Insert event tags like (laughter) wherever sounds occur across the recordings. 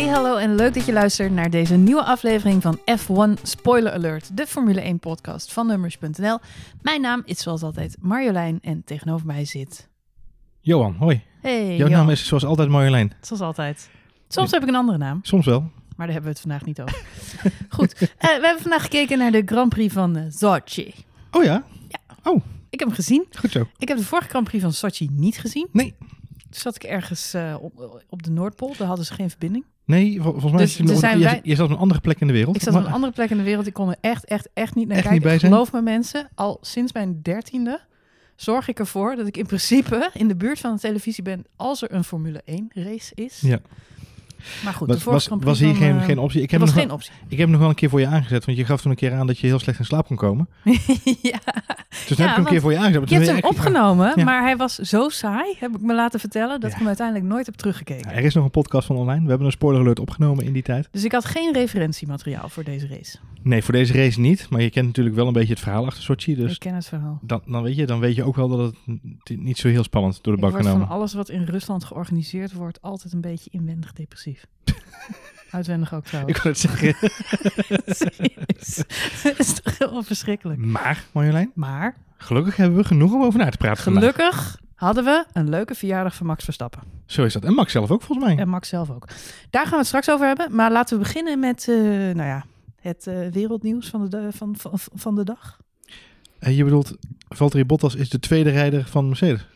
Hey hallo en leuk dat je luistert naar deze nieuwe aflevering van F1 Spoiler Alert, de Formule 1 podcast van Nummers.nl. Mijn naam is zoals altijd Marjolein en tegenover mij zit... Johan, hoi. Hey, Jouw Jo. naam is zoals altijd Marjolein. Zoals altijd. Soms heb ik een andere naam, Soms wel. maar daar hebben we het vandaag niet over. (laughs) Goed, eh, we hebben vandaag gekeken naar de Grand Prix van eh, Sochi. Oh ja? Ik heb hem gezien. Goed zo. Ik heb de vorige Grand Prix van Sochi niet gezien. Nee. Zat ik ergens eh, op, op de Noordpool, daar hadden ze geen verbinding. Nee, vol- volgens mij Dus is het nog- zijn je, wij- je zat op een andere plek in de wereld. Ik zat maar- op een andere plek in de wereld. Ik kon er echt, echt, echt niet naar Echt kijken. niet? Geloof me mensen, al sinds mijn dertiende zorg ik ervoor dat ik in principe in de buurt van de televisie ben als er een Formule 1 race is. Ja. Maar goed, Was, was, was hier van, geen, eh, geen optie? Ik heb, was nog geen wel, optie. ik heb hem nog wel een keer voor je aangezet, want je gaf toen een keer aan dat je heel slecht in slaap kon komen. (laughs) ja. Dus Ja, heb ik hem een keer voor je aangezet. Je hebt hem ik opgenomen, Ja. maar hij was zo saai, heb ik me laten vertellen, dat Ja. ik hem uiteindelijk nooit heb teruggekeken. Er is nog een podcast van online. We hebben een spoiler alert opgenomen in die tijd. Dus ik had geen referentiemateriaal voor deze race. Nee, voor deze race niet. Maar je kent natuurlijk wel een beetje het verhaal achter Sochi. Dus ik ken het verhaal. dan, dan, weet je, dan weet je ook wel dat het niet zo heel spannend door de Ik bak word genomen. van alles wat in Rusland georganiseerd wordt altijd een beetje inwendig depressief. (laughs) Uitwendig ook trouwens. Ik kan het zeggen. (laughs) Het is toch helemaal verschrikkelijk. Maar, Marjolein, Maar gelukkig hebben we genoeg om over na te praten vandaag. gelukkig hadden we een leuke verjaardag van Max Verstappen. Zo is dat. En Max zelf ook, volgens mij. En Max zelf ook. Daar gaan we het straks over hebben. Maar laten we beginnen met eh, nou ja, het eh, wereldnieuws van de, van, van, van de dag. En je bedoelt, Valtteri Bottas is de tweede rijder van Mercedes.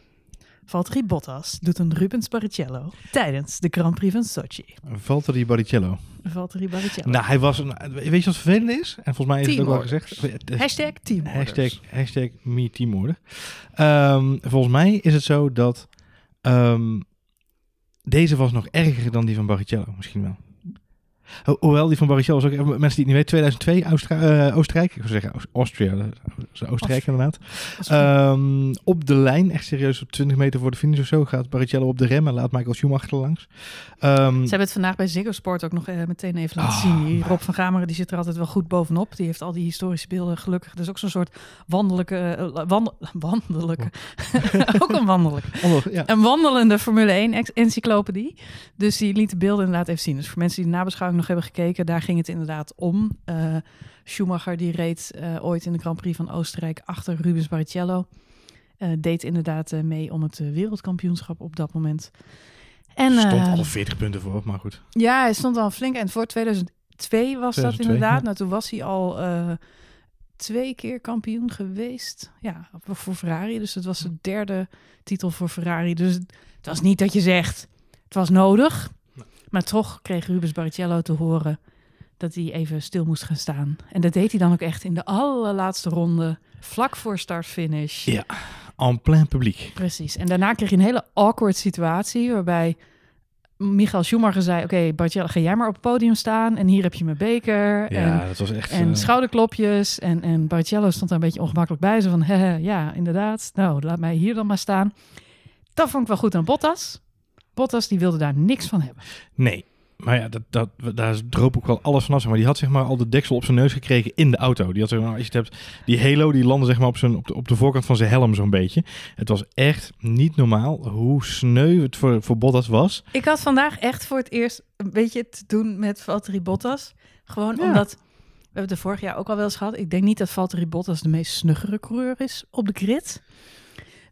Valtteri Bottas doet een Rubens Barrichello tijdens de Grand Prix van Sochi. Valtteri Baricello. Valtteri Barrichello. Nou, hij was een... Weet je wat vervelend is? En volgens mij is het ook wel Teamorders. gezegd. Het is- Hashtag teamorders. Hashtag, hashtag me teamorder. Ehm, volgens mij is het zo dat... ehm, deze was nog erger dan die van Barrichello, misschien wel. Ho- hoewel, die van Barrichello was ook... Mensen die het niet weten, 2002 Austra- eh, Oostenrijk. Ik zou zeggen Austria. Oostenrijk inderdaad. Ehm, op de lijn, echt serieus op 20 meter voor de finish of zo, gaat Barrichello op de rem en laat Michael Schumacher er langs. Ehm, Ze hebben het vandaag bij Ziggo Sport ook nog eh, meteen even laten Oh, zien. Die Rob van Gameren die zit er altijd wel goed bovenop. Die heeft al die historische beelden gelukkig. Dus ook zo'n soort wandelijke... eh, wandel, (laughs) wandelijke... (laughs) ook een wandelijke. ja. Een wandelende Formule 1 ex- encyclopedie. Dus die liet de beelden inderdaad even zien. Dus voor mensen die de nabeschouwing nog hebben gekeken... daar ging het inderdaad om. Eh, Schumacher die reed eh, ooit in de Grand Prix van Oostenrijk... achter Rubens Barrichello. Eh, deed inderdaad mee om het wereldkampioenschap op dat moment. En, stond al 40 punten voor, maar goed. ja, hij stond al flink. En voor 2002 was dat 2002, inderdaad. ja. Nou, toen was hij al twee keer kampioen geweest. Ja, voor- voor Ferrari. Dus het was de derde titel voor Ferrari. Dus het was niet dat je zegt, het was nodig. Maar toch kreeg Rubens Barrichello te horen dat hij even stil moest gaan staan. En dat deed hij dan ook echt in de allerlaatste ronde. Vlak voor start-finish. Ja. En plein publiek. Precies. En daarna kreeg je een hele awkward situatie waarbij Michael Schumacher zei: Oké, Bartje, ga jij maar op het podium staan en hier heb je mijn beker. Ja, en dat was echt... en eh, schouderklopjes. En, en Barrichello stond daar een beetje ongemakkelijk bij. Zo van, "Hehe, ja, inderdaad. Nou, laat mij hier dan maar staan. Dat vond ik wel goed aan Bottas. Bottas, die wilde daar niks van hebben. Nee. Maar ja, dat, dat, daar droop ook wel alles vanaf. Maar die had zeg maar al de deksel op zijn neus gekregen in de auto. Die had zeg maar, als je het hebt, die halo die landde zeg maar op, zijn, op, de, op de voorkant van zijn helm zo'n beetje. Het was echt niet normaal hoe sneu het voor, voor Bottas was. Ik had vandaag echt voor het eerst een beetje te doen met Valtteri Bottas. Gewoon Ja. omdat, we hebben het vorig jaar ook al wel eens gehad. Ik denk niet dat Valtteri Bottas de meest snuggere coureur is op de grid.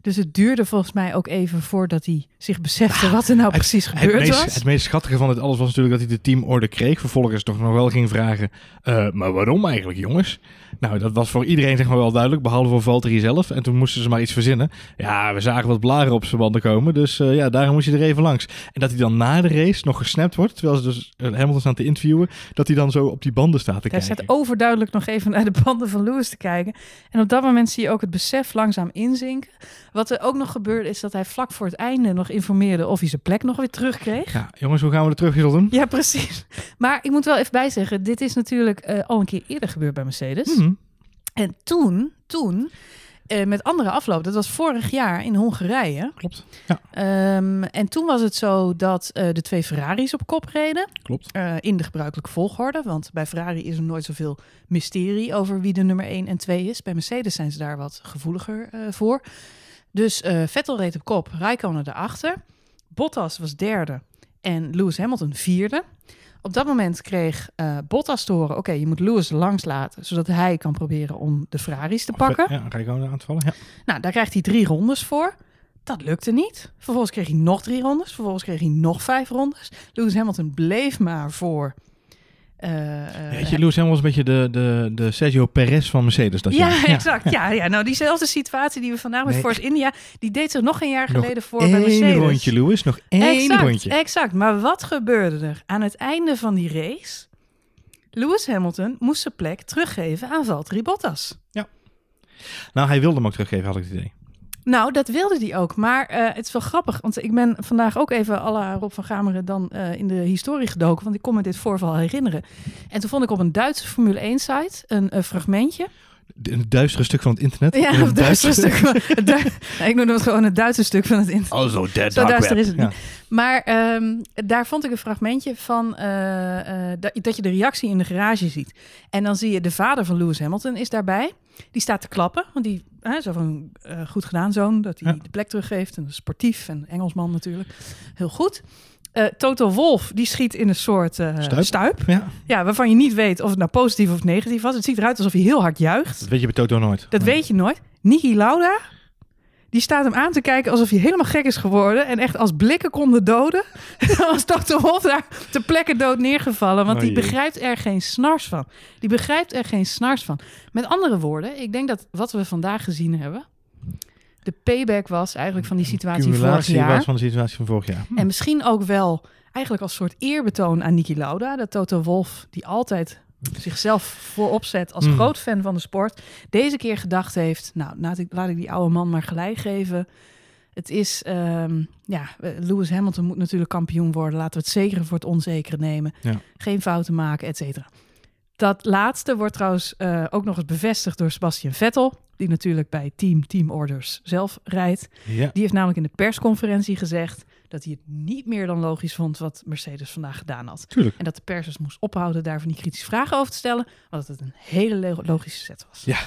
Dus het duurde volgens mij ook even voordat hij zich besefte wat er nou precies Het gebeurd meest, was. het meest schattige van het alles was natuurlijk dat hij de teamorde kreeg. Vervolgens toch nog wel ging vragen, eh, maar waarom eigenlijk jongens? Nou, dat was voor iedereen zeg maar wel duidelijk, behalve voor Valtteri zelf. En toen moesten ze maar iets verzinnen. Ja, we zagen wat blaren op zijn banden komen, dus eh, ja, daarom moest je er even langs. En dat hij dan na de race nog gesnapt wordt, terwijl ze dus eh, Hamilton staan te interviewen, dat hij dan zo op die banden staat te Hij kijken. staat overduidelijk nog even naar de banden van Lewis te kijken. En op dat moment zie je ook het besef langzaam inzinken. Wat er ook nog gebeurde is dat hij vlak voor het einde nog informeerde of hij zijn plek nog weer terugkreeg. Ja, jongens, hoe gaan we de terugwissel doen? Ja, precies. Maar ik moet wel even bijzeggen, dit is natuurlijk eh, al een keer eerder gebeurd bij Mercedes. Mhm. En toen, toen, eh, met andere afloop, dat was vorig jaar in Hongarije. Klopt. Ja, Ehm, en toen was het zo dat eh, de twee Ferraris op kop reden. klopt. in de gebruikelijke volgorde. Want bij Ferrari is er nooit zoveel mysterie over wie de nummer 1 en 2 is. Bij Mercedes zijn ze daar wat gevoeliger voor. Dus eh, Vettel reed op kop, Raikkonen daarachter. Bottas was derde en Lewis Hamilton vierde. Op dat moment kreeg eh, Bottas te horen, oké, je moet Lewis langs laten, zodat hij kan proberen om de Ferraris te pakken. Ja, Rijkonen aan te vallen. Ja. Nou, daar krijgt hij drie rondes voor. Dat lukte niet. Vervolgens kreeg hij nog drie rondes. Vervolgens kreeg hij nog vijf rondes. Lewis Hamilton bleef maar voor. Weet je, Lewis Hamilton was een beetje de, de, de Sergio Perez van Mercedes. Dat ja, (laughs) jaar. exact. Ja. Ja, nou diezelfde situatie die we vandaag met Nee. Force India, die deed zich nog een jaar Nog geleden voor bij Mercedes. rondje, Lewis. Nog één exact, rondje. exact. Maar wat gebeurde er aan het einde van die race? Lewis Hamilton moest zijn plek teruggeven aan Valtteri Bottas. Nou, hij wilde hem ook teruggeven, had ik het idee. Nou, dat wilde hij ook. Maar eh, het is wel grappig, want ik ben vandaag ook even la Rob van Gameren dan eh, in de historie gedoken, want ik kon me dit voorval herinneren. En toen vond ik op een Duitse Formule 1 site een, eh, fragmentje. Een duistere stuk van het internet. Ja, Een duistere- stuk. van- (laughs) het Du- Nee, ik noem het gewoon het Duitse stuk van het internet. Oh, zo dead Zo dark duister web. is het Ja. niet. Maar ehm, daar vond ik een fragmentje van eh, eh, dat je de reactie in de garage ziet. En dan zie je de vader van Lewis Hamilton is daarbij. Die staat te klappen, want die hè, zo van eh, goed gedaan zoon, dat hij Ja. de plek teruggeeft. En sportief en Engelsman natuurlijk, heel goed. Eh, Toto Wolf die schiet in een soort eh, Stuip. stuip. Ja, Ja, waarvan je niet weet of het nou positief of negatief was. Het ziet eruit alsof hij heel hard juicht. dat weet je bij Toto nooit. Dat weet je nooit. Niki Lauda, die staat hem aan te kijken alsof hij helemaal gek is geworden. En echt als blikken konden doden. (laughs) als Dr. Wolf daar ter plekke dood neergevallen. Want Oh die begrijpt er geen snars van. Die begrijpt er geen snars van. Met andere woorden, ik denk dat wat we vandaag gezien hebben... de payback was eigenlijk van die situatie vorig jaar. was van de situatie van vorig jaar. En misschien ook wel eigenlijk als soort eerbetoon aan Niki Lauda. Dat Toto Wolf, die altijd zichzelf voorop zet als Mm. groot fan van de sport, deze keer gedacht heeft: Nou, laat ik, laat ik die oude man maar gelijk geven. Het is, ehm, ja, eh, Lewis Hamilton moet natuurlijk kampioen worden. Laten we het zekere voor het onzekere nemen. Ja. Geen fouten maken, et cetera. Dat laatste wordt trouwens eh, ook nog eens bevestigd door Sebastian Vettel. Die natuurlijk bij Team Team Orders zelf rijdt. Ja. Die heeft namelijk in de persconferentie gezegd dat hij het niet meer dan logisch vond wat Mercedes vandaag gedaan had. Tuurlijk. En dat de pers dus moest ophouden daar van die kritische vragen over te stellen, want dat het een hele lo- logische set was. Ja.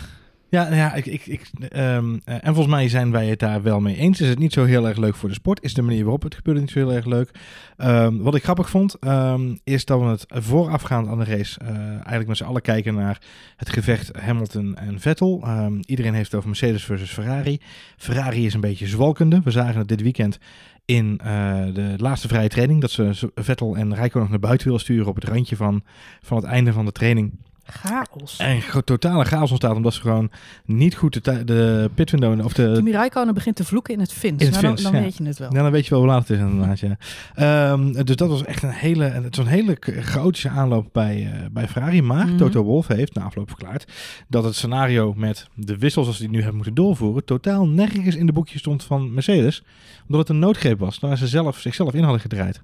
Ja, nou ja ik, ik, ik, ehm, eh, en volgens mij zijn wij het daar wel mee eens. Is het niet zo heel erg leuk voor de sport? Is de manier waarop het gebeurde niet zo heel erg leuk? Ehm, wat ik grappig vond, ehm, is dat we het voorafgaand aan de race eh, eigenlijk met z'n allen kijken naar het gevecht Hamilton en Vettel. Iedereen heeft het over Mercedes versus Ferrari. Ferrari is een beetje zwalkende. We zagen het dit weekend in eh, de laatste vrije training. Dat ze Vettel en Rijko nog naar buiten willen sturen op het randje van, van het einde van de training. Chaos. En totale chaos ontstaat omdat ze gewoon niet goed de, de pitwindow of de... Kimi Räikkönen begint te vloeken in het Fins. In het Nou, dan, Fins, dan ja. weet je het wel. Ja, dan weet je wel hoe laat het is inderdaad, ja. Ehm, dus dat was echt een hele, het was een hele chaotische aanloop bij, eh, bij Ferrari. Maar Mhm. Toto Wolff heeft na afloop verklaard dat het scenario met de wissels als die nu hebben moeten doorvoeren, totaal nergens in de boekje stond van Mercedes. Omdat het een noodgreep was, waar ze zelf, zichzelf in hadden gedraaid.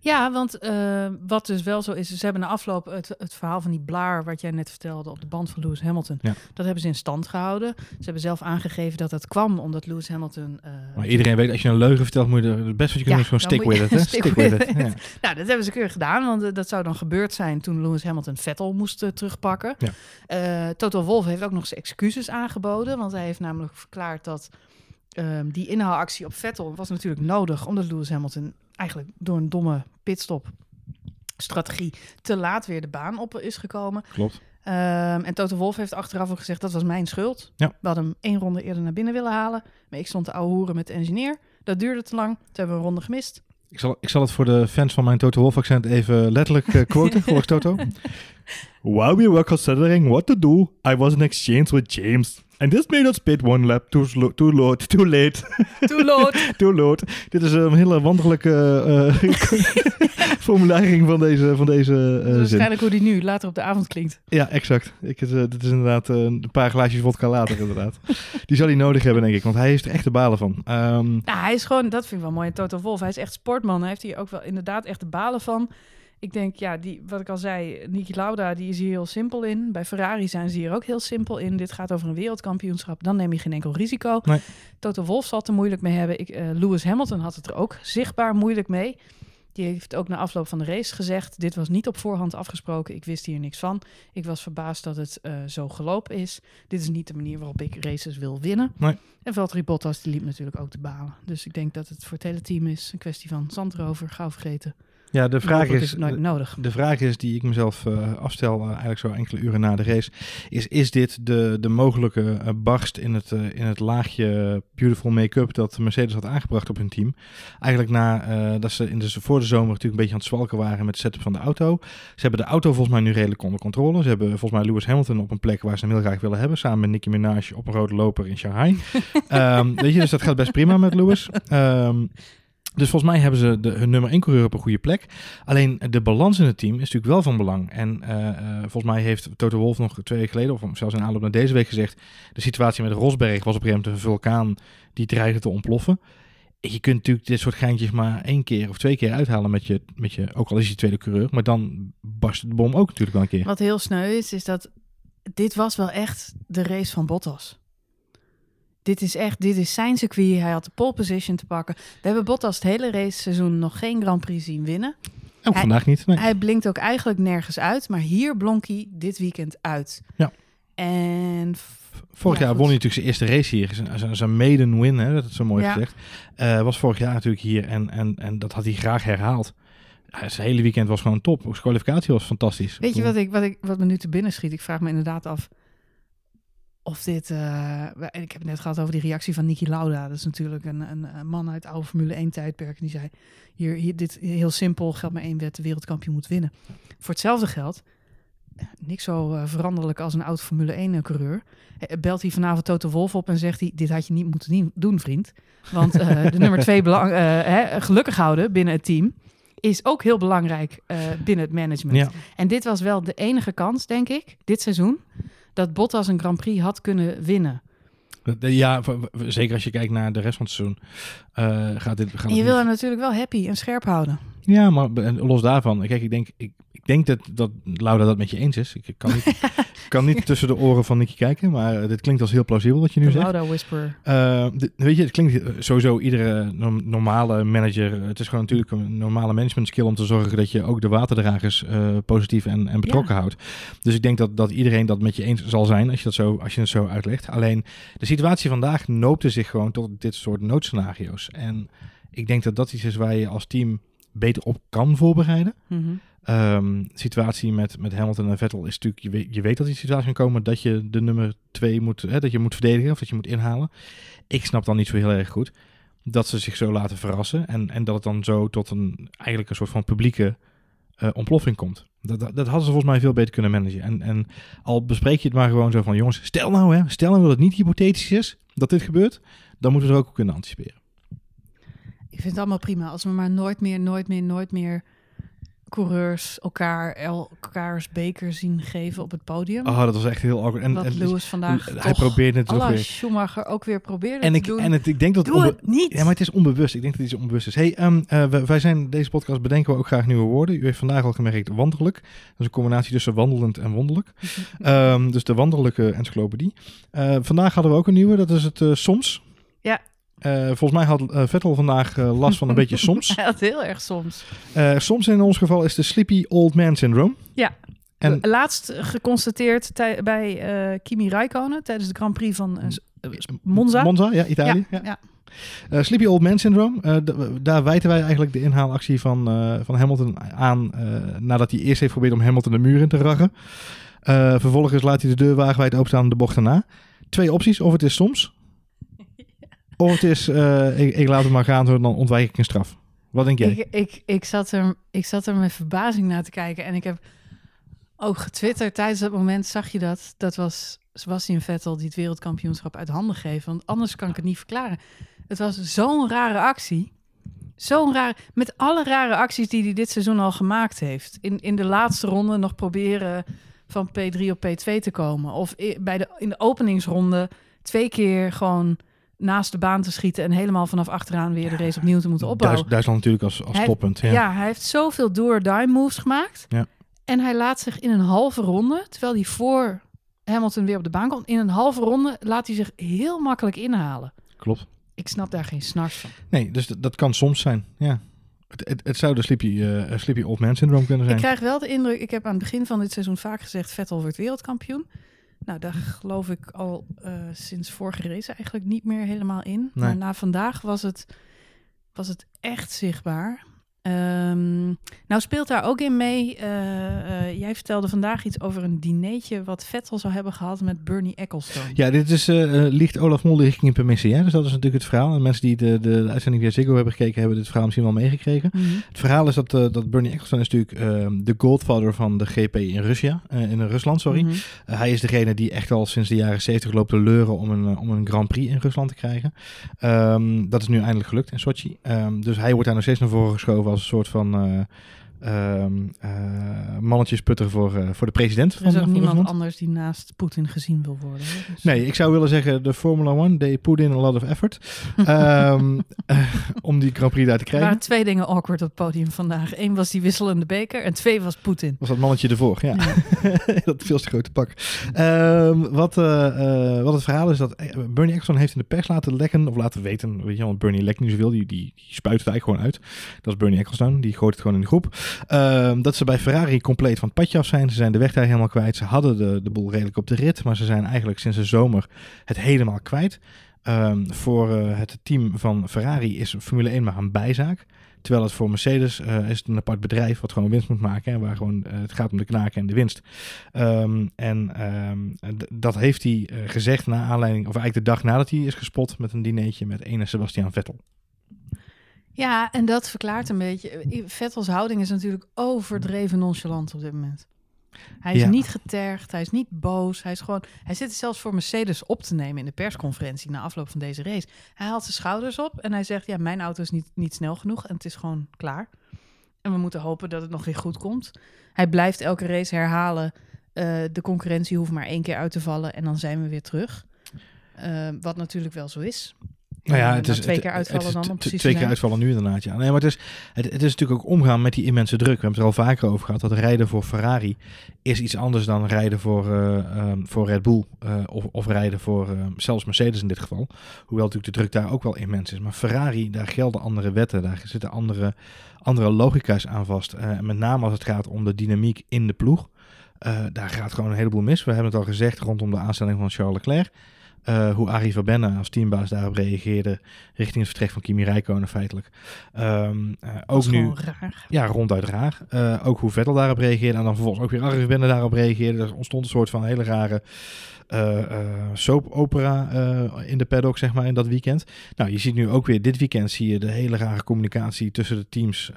Ja, want eh, wat dus wel zo is, ze hebben na afloop het, het verhaal van die blaar, wat jij net vertelde, op de band van Lewis Hamilton, Ja. dat hebben ze in stand gehouden. Ze hebben zelf aangegeven dat dat kwam omdat Lewis Hamilton... eh, Maar iedereen weet, als je een leugen vertelt, moet je het beste wat je kunt doen is Ja, gewoon stick with it. (laughs) Hè? stick Stick with with it. it. Ja. (laughs) Nou, dat hebben ze keurig gedaan, want eh, dat zou dan gebeurd zijn toen Lewis Hamilton Vettel moest terugpakken. Ja. Toto Wolff heeft ook nog zijn excuses aangeboden, want hij heeft namelijk verklaard dat ehm, die inhaalactie op Vettel was natuurlijk nodig, omdat Lewis Hamilton eigenlijk door een domme pitstop strategie te laat weer de baan op is gekomen. Klopt. Ehm, en Toto Wolff heeft achteraf ook gezegd dat was mijn schuld. Ja. We hadden hem één ronde eerder naar binnen willen halen, maar ik stond te ouwe hoeren met de engineer. Dat duurde te lang. Toen hebben we een ronde gemist. Ik zal, ik zal het voor de fans van mijn Toto Wolff accent even letterlijk eh, quoten, volgens Toto. (laughs) While we were considering what to do, I was in exchange with James. And this made us pit one lap too, slow, too, low, too late. Too late. (laughs) too late. Dit is een hele wandelijke eh (laughs) formulering van deze, van deze eh, Dat is zin. waarschijnlijk hoe die nu later op de avond klinkt. Ja, exact. Ik, eh, dit is inderdaad eh, een paar glaasjes vodka later inderdaad. (laughs) Die zal hij nodig hebben, denk ik. Want hij heeft er echt de balen van. Ehm, Nou, hij is gewoon, dat vind ik wel mooi, Toto Wolff. Hij is echt sportman. Hij heeft hier ook wel inderdaad echt de balen van. Ik denk, ja, die, wat ik al zei, Niki Lauda, die is hier heel simpel in. Bij Ferrari zijn ze hier ook heel simpel in. Dit gaat over een wereldkampioenschap. Dan neem je geen enkel risico. Nee. Toto Wolff zal het er moeilijk mee hebben. Ik, eh, Lewis Hamilton had het er ook zichtbaar moeilijk mee. Die heeft ook na afloop van de race gezegd: Dit was niet op voorhand afgesproken. Ik wist hier niks van. Ik was verbaasd dat het eh, zo gelopen is. Dit is niet de manier waarop ik races wil winnen. Nee. En Valtteri Bottas die liep natuurlijk ook te balen. Dus ik denk dat het voor het hele team is een kwestie van zand erover, gauw vergeten. Ja, de vraag is, nooit nodig. de vraag is die ik mezelf eh, afstel, eh, eigenlijk zo enkele uren na de race, is: is dit de, de mogelijke eh, barst in het, in het laagje beautiful make-up dat Mercedes had aangebracht op hun team? Eigenlijk na dat ze in de, voor de zomer natuurlijk een beetje aan het zwalken waren met de setup van de auto. Ze hebben de auto volgens mij nu redelijk onder controle. Ze hebben volgens mij Lewis Hamilton op een plek waar ze hem heel graag willen hebben, samen met Nicki Minaj op een rode loper in Shanghai. (laughs) Ehm, weet je, dus dat gaat best prima met Lewis. Ehm, dus volgens mij hebben ze de, hun nummer 1 coureur op een goede plek. Alleen de balans in het team is natuurlijk wel van belang. En eh, eh, volgens mij heeft Toto Wolff nog twee weken geleden, of zelfs in aanloop naar deze week gezegd, de situatie met Rosberg was op een gegeven moment een vulkaan die dreigde te ontploffen. Je kunt natuurlijk dit soort geintjes maar één keer of twee keer uithalen met je, met je ook al is je tweede coureur, maar dan barst de bom ook natuurlijk wel een keer. Wat heel sneu is, is dat dit was wel echt de race van Bottas. Dit is echt, dit is zijn circuit. Hij had de pole position te pakken. We hebben Bottas het hele race seizoen nog geen Grand Prix zien winnen. Ook hij- vandaag niet. Nee. Hij blinkt ook eigenlijk nergens uit, maar hier blonk hij dit weekend uit. Ja. En Vorig Ja, jaar goed. won hij natuurlijk zijn eerste race hier. Zijn, zijn, zijn maiden win, hè, dat is zo mooi Ja. gezegd. Eh, was vorig jaar natuurlijk hier en, en, en dat had hij graag herhaald. Ja, zijn hele weekend was gewoon top. Ook zijn kwalificatie was fantastisch. weet je wat, ik, wat, ik, wat me nu te binnen schiet? Ik vraag me inderdaad af of dit... eh, en ik heb het net gehad over die reactie van Niki Lauda. Dat is natuurlijk een, een, een man uit het oude Formule 1 tijdperk. En die zei, hier, hier, dit heel simpel, geldt maar één wet. De wereldkampioen moet winnen. Voor hetzelfde geld, eh, niks zo eh, veranderlijk als een oud Formule 1 coureur. eh, Belt hij vanavond Toto Wolf op en zegt hij, dit had je niet moeten doen, vriend. Want (laughs) de nummer twee belang, hè, gelukkig houden binnen het team is ook heel belangrijk binnen het management. Ja, En dit was wel de enige kans, denk ik, dit seizoen, dat Bottas een Grand Prix had kunnen winnen. Dat- ja, zeker als je kijkt naar de rest van het seizoen. eh, gaat dit, gaat En je wil hem natuurlijk wel happy en scherp houden. Ja, maar los daarvan. Kijk, ik denk, ik, ik denk dat, dat Laura dat met je eens is. Ik kan niet, (laughs) kan niet tussen de oren van Nicky kijken, maar dit klinkt als heel plausibel wat je nu De zegt. Lauda Whisperer. Eh, weet je, het klinkt sowieso iedere norm- normale manager. Het is gewoon natuurlijk een normale management skill om te zorgen dat je ook de waterdragers eh, positief en, en betrokken houdt. Dus ik denk dat, dat iedereen dat met je eens zal zijn als je, dat zo, als je het zo uitlegt. Alleen de situatie vandaag noopte zich gewoon tot dit soort noodscenario's. En ik denk dat dat iets is waar je als team beter op kan voorbereiden. Ehm, situatie met, met Hamilton en Vettel is natuurlijk, je weet, je weet dat die situatie kan komen dat je de nummer twee moet, hè, dat je moet verdedigen of dat je moet inhalen. Ik snap dan niet zo heel erg goed dat ze zich zo laten verrassen en, en dat het dan zo tot een eigenlijk een soort van publieke eh, ontploffing komt. Dat, dat, dat hadden ze volgens mij veel beter kunnen managen. En, en al bespreek je het maar gewoon zo van jongens, stel nou hè, stel nou dat het niet hypothetisch is dat dit gebeurt, dan moeten we er ook op kunnen anticiperen. Ik vind het allemaal prima. Als we maar nooit meer, nooit meer, nooit meer coureurs elkaar elkaars beker zien geven op het podium. Oh, dat was echt heel awkward. En, en Lewis vandaag hij probeerde het ook weer. Schumacher ook weer probeerde En te ik, doen. en het, ik denk dat het Doe onbe- het niet! Ja, maar het is onbewust. Ik denk dat het iets onbewust is. Hey, eh, wij, zijn deze podcast bedenken we ook graag nieuwe woorden. U heeft vandaag al gemerkt wonderlijk. Dat is een combinatie tussen wandelend en wonderlijk. (laughs) Ehm, dus de wanderlijke encyclopedie. Eh, vandaag hadden we ook een nieuwe. Dat is het eh, soms. Eh, volgens mij had eh, Vettel vandaag eh, last van een beetje (laughs) soms. Hij had heel erg soms. Soms in ons geval is de sleepy old man syndrome. Ja. En Laatst geconstateerd bij Kimi Räikkönen tijdens de Grand Prix van Monza. Monza, ja, Italië. ja, Ja. ja. Sleepy Old Man Syndrome. daar wijten wij eigenlijk de inhaalactie van, van Hamilton aan. nadat hij eerst heeft geprobeerd om Hamilton de muur in te raggen. Vervolgens laat hij de deur wagenwijd openstaan de bocht daarna. Twee opties. Of het is soms. Of het is, ik, ik laat het maar gaan, dan ontwijk ik een straf. Wat denk jij? Ik, ik, ik, zat er, ik zat er met verbazing naar te kijken. En ik heb ook getwitterd tijdens dat moment, zag je dat? Dat was Sebastian Vettel die het wereldkampioenschap uit handen geeft. Want anders kan ik het niet verklaren. Het was zo'n rare actie. Zo'n rare... Met alle rare acties die hij dit seizoen al gemaakt heeft. In, in de laatste ronde nog proberen van P3 op P2 te komen. Of bij de, in de openingsronde twee keer gewoon naast de baan te schieten... en helemaal vanaf achteraan weer de race opnieuw te moeten opbouwen. Duits- Duitsland natuurlijk als, als Hij- toppunt. Ja. Ja. hij heeft zoveel do-or-die moves gemaakt. Ja. En hij laat zich in een halve ronde, terwijl hij voor Hamilton weer op de baan komt, in een halve ronde laat hij zich heel makkelijk inhalen. Klopt. Ik snap daar geen snars van. Nee, dus dat kan soms zijn. Ja. Het, het, het zou de Sleepy, eh, sleepy Old Man Syndrome kunnen zijn. Ik krijg wel de indruk, ik heb aan het begin van dit seizoen vaak gezegd, Vettel wordt wereldkampioen. Nou, daar geloof ik al eh, sinds vorige race eigenlijk niet meer helemaal in. Maar na vandaag was het, was het echt zichtbaar. Ehm, nou speelt daar ook in mee. eh, eh, jij vertelde vandaag iets over een dineetje wat Vettel zou hebben gehad met Bernie Ecclestone. Ja, dit is, ligt Olaf Mol richting een permissie. Hè? Dus dat is natuurlijk het verhaal. En mensen die de, de, de uitzending via Ziggo hebben gekeken, hebben dit verhaal misschien wel meegekregen. Mhm. Het verhaal is dat, dat Bernie Ecclestone is natuurlijk eh, de godfather van de GP in Russia, in Rusland, sorry. Mhm. Uh, hij is degene die echt al sinds de jaren 70 loopt te leuren om een, uh, om een Grand Prix in Rusland te krijgen. Um, dat is nu eindelijk gelukt in Sochi. Um, dus hij wordt daar nog steeds naar voren geschoven als een soort van uh, um, uh, mannetjesputter voor, uh, voor de president. Er is van, ook niemand anders die naast Poetin gezien wil worden. Dus, Nee, ik zou willen zeggen, de Formula One, they put in a lot of effort um, (laughs) uh, om die Grand Prix daar te Er krijgen. waren twee dingen awkward op het podium vandaag. Eén was die wisselende beker en twee was Poetin. Was dat mannetje ervoor, ja. (laughs) dat veel te grote pak. Um, wat, wat het verhaal is, dat eh, Bernie Ecclestone heeft in de pers laten lekken, of laten weten, weet je wel, Bernie lekt niet zoveel, die, die, die spuit het eigenlijk gewoon uit. Dat is Bernie Ecclestone, die gooit het gewoon in de groep. Um, dat ze bij Ferrari compleet van het padje af zijn. Ze zijn de weg daar helemaal kwijt. Ze hadden de, de boel redelijk op de rit, maar ze zijn eigenlijk sinds de zomer het helemaal kwijt. Um, voor uh, het team van Ferrari is Formule 1 maar een bijzaak. Terwijl het voor Mercedes uh, is het een apart bedrijf wat gewoon winst moet maken. En waar gewoon uh, het gaat om de knaken en de winst. Um, en dat heeft hij gezegd na aanleiding, of eigenlijk de dag nadat hij is gespot met een dineetje met ene Sebastian Vettel. Ja, en dat verklaart een beetje. Vettels houding is natuurlijk overdreven nonchalant op dit moment. Hij is ja. niet getergd, hij is niet boos. Hij, is gewoon, hij zit zelfs voor Mercedes op te nemen in de persconferentie na afloop van deze race. Hij haalt zijn schouders op en hij zegt: Ja, mijn auto is niet, niet snel genoeg en het is gewoon klaar. En we moeten hopen dat het nog weer goed komt. Hij blijft elke race herhalen: uh, de concurrentie hoeft maar één keer uit te vallen en dan zijn we weer terug. Uh, wat natuurlijk wel zo is. Nou ja, het is twee keer uitvallen dan precies Twee keer uitvallen nu inderdaad, ja. Nee, maar het is, het, het, is natuurlijk ook omgaan met die immense druk. We hebben het er al vaker over gehad. Dat rijden voor Ferrari is iets anders dan rijden voor, uh, um, voor Red Bull. Uh, of, of rijden voor uh, zelfs Mercedes in dit geval. Hoewel natuurlijk de druk daar ook wel immens is. Maar Ferrari, daar gelden andere wetten. Daar zitten andere, andere logica's aan vast. Met name als het gaat om de dynamiek in de ploeg. Daar gaat gewoon een heleboel mis. We hebben het al gezegd rondom de aanstelling van Charles Leclerc. Uh, hoe Arie Verbenne als teambaas daarop reageerde richting het vertrek van Kimi Räikkönen feitelijk. Um, uh, ook nu, raar. ja, ronduit raar. Uh, ook hoe Vettel daarop reageerde en dan vervolgens ook weer Arie Verbenne daarop reageerde. Er ontstond een soort van hele rare soap opera in de paddock, zeg maar, in dat weekend. Nou, je ziet nu ook weer dit weekend zie je de hele rare communicatie tussen de teams.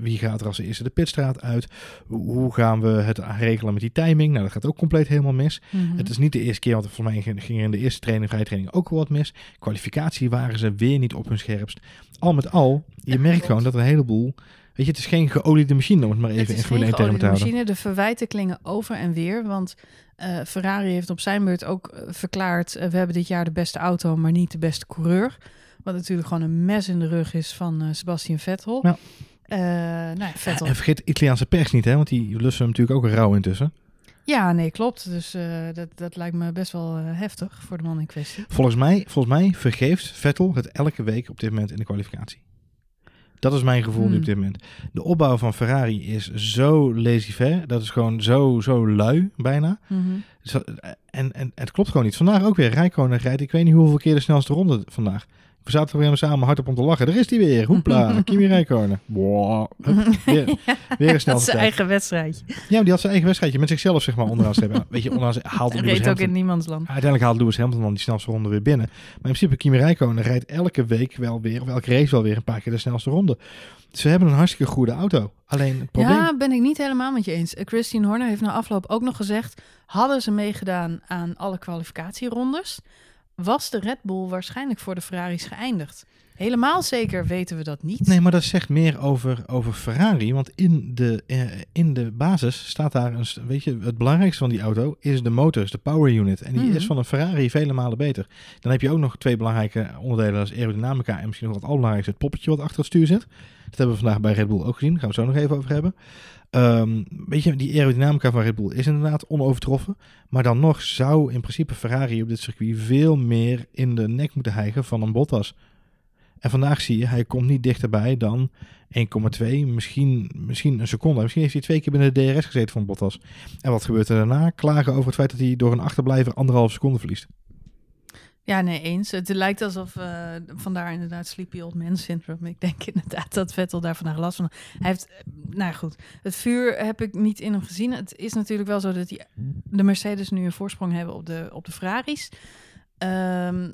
wie gaat er als eerste de pitstraat uit? Hoe gaan we het regelen met die timing? Nou, dat gaat ook compleet helemaal mis. Mhm. Mm -hmm. Het is niet de eerste keer, want volgens mij ging, ging er in de eerste training, vrije training ook wel wat mis. Kwalificatie waren ze weer niet op hun scherpst. Al met al, je ja, merkt klopt. gewoon dat een heleboel... Weet je, het is geen geoliede machine, om het maar even in Formule 1 termen te houden. machine. De verwijten klingen over en weer, want uh, Ferrari heeft op zijn beurt ook uh, verklaard... Uh, we hebben dit jaar de beste auto, maar niet de beste coureur. Wat natuurlijk gewoon een mes in de rug is van Sebastian Vettel. Ja. nou ja, Vettel. En vergeet de Italiaanse pers niet, hè, want die lussen hem natuurlijk ook een rauw intussen. Ja, nee, klopt. Dus uh, dat, dat lijkt me best wel uh, heftig voor de man in kwestie. Volgens mij, volgens mij vergeeft Vettel het elke week op dit moment in de kwalificatie. Dat is mijn gevoel Hmm. nu op dit moment. De opbouw van Ferrari is zo laissez-faire. Dat is gewoon zo, zo lui, bijna. -hmm. Dus, en, en, en, het klopt gewoon niet. Vandaag ook weer. Rijkonen rijdt, ik weet niet hoeveel keer de snelste ronde vandaag. We zaten weer samen hardop om te lachen. Daar is hij weer. Hoepla. (laughs) Kimi Räikkönen. Wow. Weer, weer een snel. (laughs) Dat is zijn eigen wedstrijdje. Ja, maar die had zijn eigen wedstrijdje met zichzelf zeg maar onderaan strepen. Weet je, onderaan haalt Hij (laughs) Lewis reed ook in niemands land. Uiteindelijk haalt Lewis Hamilton dan die snelste ronde weer binnen. Maar in principe Kimi Räikkönen rijdt elke week wel weer, of elke race wel weer een paar keer de snelste ronde. Ze hebben een hartstikke goede auto. Alleen het probleem... Ja, ben ik niet helemaal met je eens. Christine Horner heeft na afloop ook nog gezegd... hadden ze meegedaan aan alle kwalificatierondes... was de Red Bull waarschijnlijk voor de Ferraris geëindigd. Helemaal zeker weten we dat niet. Nee, maar dat zegt meer over, over Ferrari. Want in de, eh, in de basis staat daar een. Weet je, het belangrijkste van die auto is de motor, is de power unit. En die Mhm. is van een Ferrari vele malen beter. Dan heb je ook nog twee belangrijke onderdelen: is aerodynamica en misschien nog wat allerbelangrijkste, het poppetje wat achter het stuur zit. Dat hebben we vandaag bij Red Bull ook gezien. Daar gaan we het zo nog even over hebben. Ehm, weet je, die aerodynamica van Red Bull is inderdaad onovertroffen. Maar dan nog zou in principe Ferrari op dit circuit veel meer in de nek moeten hijgen van een Bottas. En vandaag zie je, hij komt niet dichterbij dan 1,2, misschien, misschien een seconde. Misschien heeft hij twee keer binnen de DRS gezeten van Bottas. En wat gebeurt er daarna? Klagen over het feit dat hij door een achterblijver anderhalf seconde verliest. Ja, nee, eens. Het lijkt alsof, eh, vandaar inderdaad Sleepy Old Man Syndrome. Ik denk inderdaad dat Vettel daar vandaag last van Hij heeft, eh, nou goed, het vuur heb ik niet in hem gezien. Het is natuurlijk wel zo dat die, de Mercedes nu een voorsprong hebben op de, op de Ferraris. Ehm,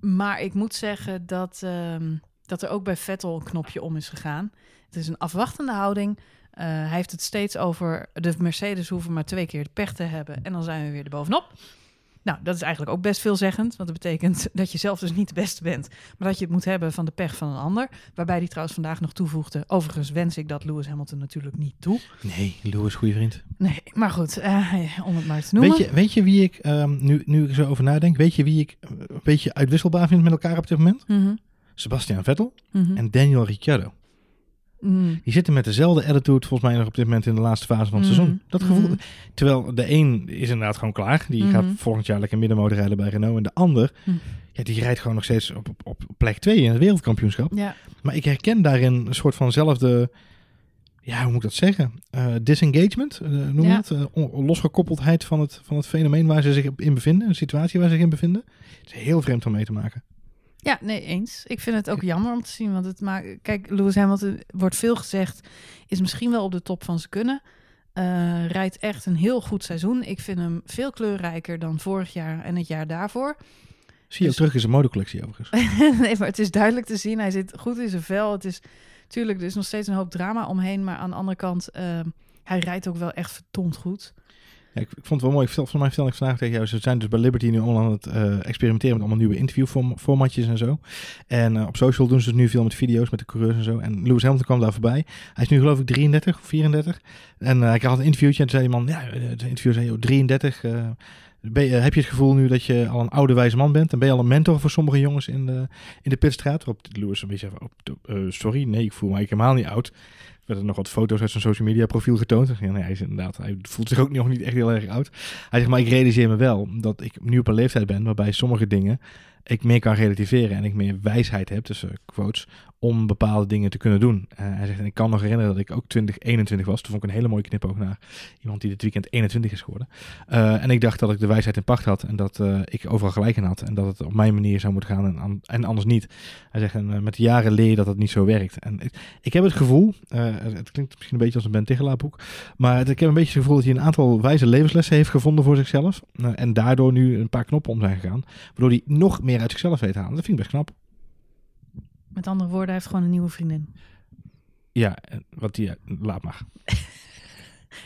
maar ik moet zeggen dat, ehm, dat er ook bij Vettel een knopje om is gegaan. Het is een afwachtende houding. Eh, hij heeft het steeds over de Mercedes hoeven maar twee keer de pech te hebben en dan zijn we weer er bovenop. Nou, dat is eigenlijk ook best veelzeggend, want dat betekent (laughs) dat je zelf dus niet de beste bent, maar dat je het moet hebben van de pech van een ander. Waarbij die trouwens vandaag nog toevoegde, overigens wens ik dat Lewis Hamilton natuurlijk niet toe. Nee, Lewis, goede vriend. Nee, maar goed, eh, om het maar te noemen. Weet je, weet je wie ik, ehm, nu, nu ik er zo over nadenk, weet je wie ik een beetje uitwisselbaar vind met elkaar op dit moment? Mhm, Sebastian Vettel mhm, en Daniel Ricciardo. Mm. Die zitten met dezelfde attitude volgens mij nog op dit moment in de laatste fase van het seizoen. Dat gevoel. mhm. Terwijl de een is inderdaad gewoon klaar. Die gaat volgend jaar lekker middenmotor rijden bij Renault. En de ander, Mhm. ja, die rijdt gewoon nog steeds op, op, op plek 2 in het wereldkampioenschap. Ja, Maar ik herken daarin een soort vanzelfde, ja, hoe moet ik dat zeggen? Eh, disengagement, eh, noem je Ja. het? Eh, losgekoppeldheid van het, van het fenomeen waar ze zich in bevinden. Een situatie waar ze zich in bevinden. Het is heel vreemd om mee te maken. Ja, nee, eens. Ik vind het ook jammer om te zien, want het maakt... Kijk, Lewis Hamilton, wordt veel gezegd, is misschien wel op de top van zijn kunnen. Eh, rijdt echt een heel goed seizoen. Ik vind hem veel kleurrijker dan vorig jaar en het jaar daarvoor. Zie je Dus- ook terug in zijn modecollectie overigens. (laughs) nee, maar het is duidelijk te zien. Hij zit goed in zijn vel. Het is, tuurlijk, er is nog steeds een hoop drama omheen. Maar aan de andere kant, eh, hij rijdt ook wel echt verdomd goed. Ik, ik vond het wel mooi. Ik volgens mij vertel ik vandaag tegen jou. Ze zijn dus bij Liberty nu allemaal aan het eh, experimenteren met allemaal nieuwe interviewformatjes en zo. En eh, op social doen ze het nu veel met video's met de coureurs en zo. En Lewis Hamilton kwam daar voorbij. Hij is nu geloof ik 33 of 34. En eh, ik had een interviewtje en zei man, ja, eh, het interview zei, joh, 33. eh, ben je- heb je het gevoel nu dat je al een oude wijze man bent? En ben je al een mentor voor sommige jongens in de, in de pitstraat? Waarop Lewis een beetje van, oh, eh, sorry, nee, ik voel me helemaal niet oud. Er werden nog wat foto's uit zijn social media profiel getoond. Ja, nee, hij is inderdaad, hij voelt zich ook nog niet echt heel erg oud. Hij zegt, maar ik realiseer me wel dat ik nu op een leeftijd ben waarbij sommige dingen ik meer kan relativeren en ik meer wijsheid heb, tussen quotes, om bepaalde dingen te kunnen doen. Eh, hij zegt, en ik kan nog herinneren dat ik ook 20, 21 was. Toen vond ik een hele mooie knipoog naar iemand die dit weekend 21 is geworden. Eh, en ik dacht dat ik de wijsheid in pacht had en dat eh, ik overal gelijk in had en dat het op mijn manier zou moeten gaan en, an- en anders niet. Hij zegt, en met de jaren leer je dat het niet zo werkt. En ik, heb het gevoel, het klinkt misschien een beetje als een Ben boek, maar ik heb een beetje het gevoel dat hij een aantal wijze levenslessen heeft gevonden voor zichzelf. en daardoor nu een paar knoppen om zijn gegaan. Waardoor hij nog meer uit zichzelf weet te halen. Dat vind ik best knap. Met andere woorden, hij heeft gewoon een nieuwe vriendin. Ja, wat die, laat maar. (laughs)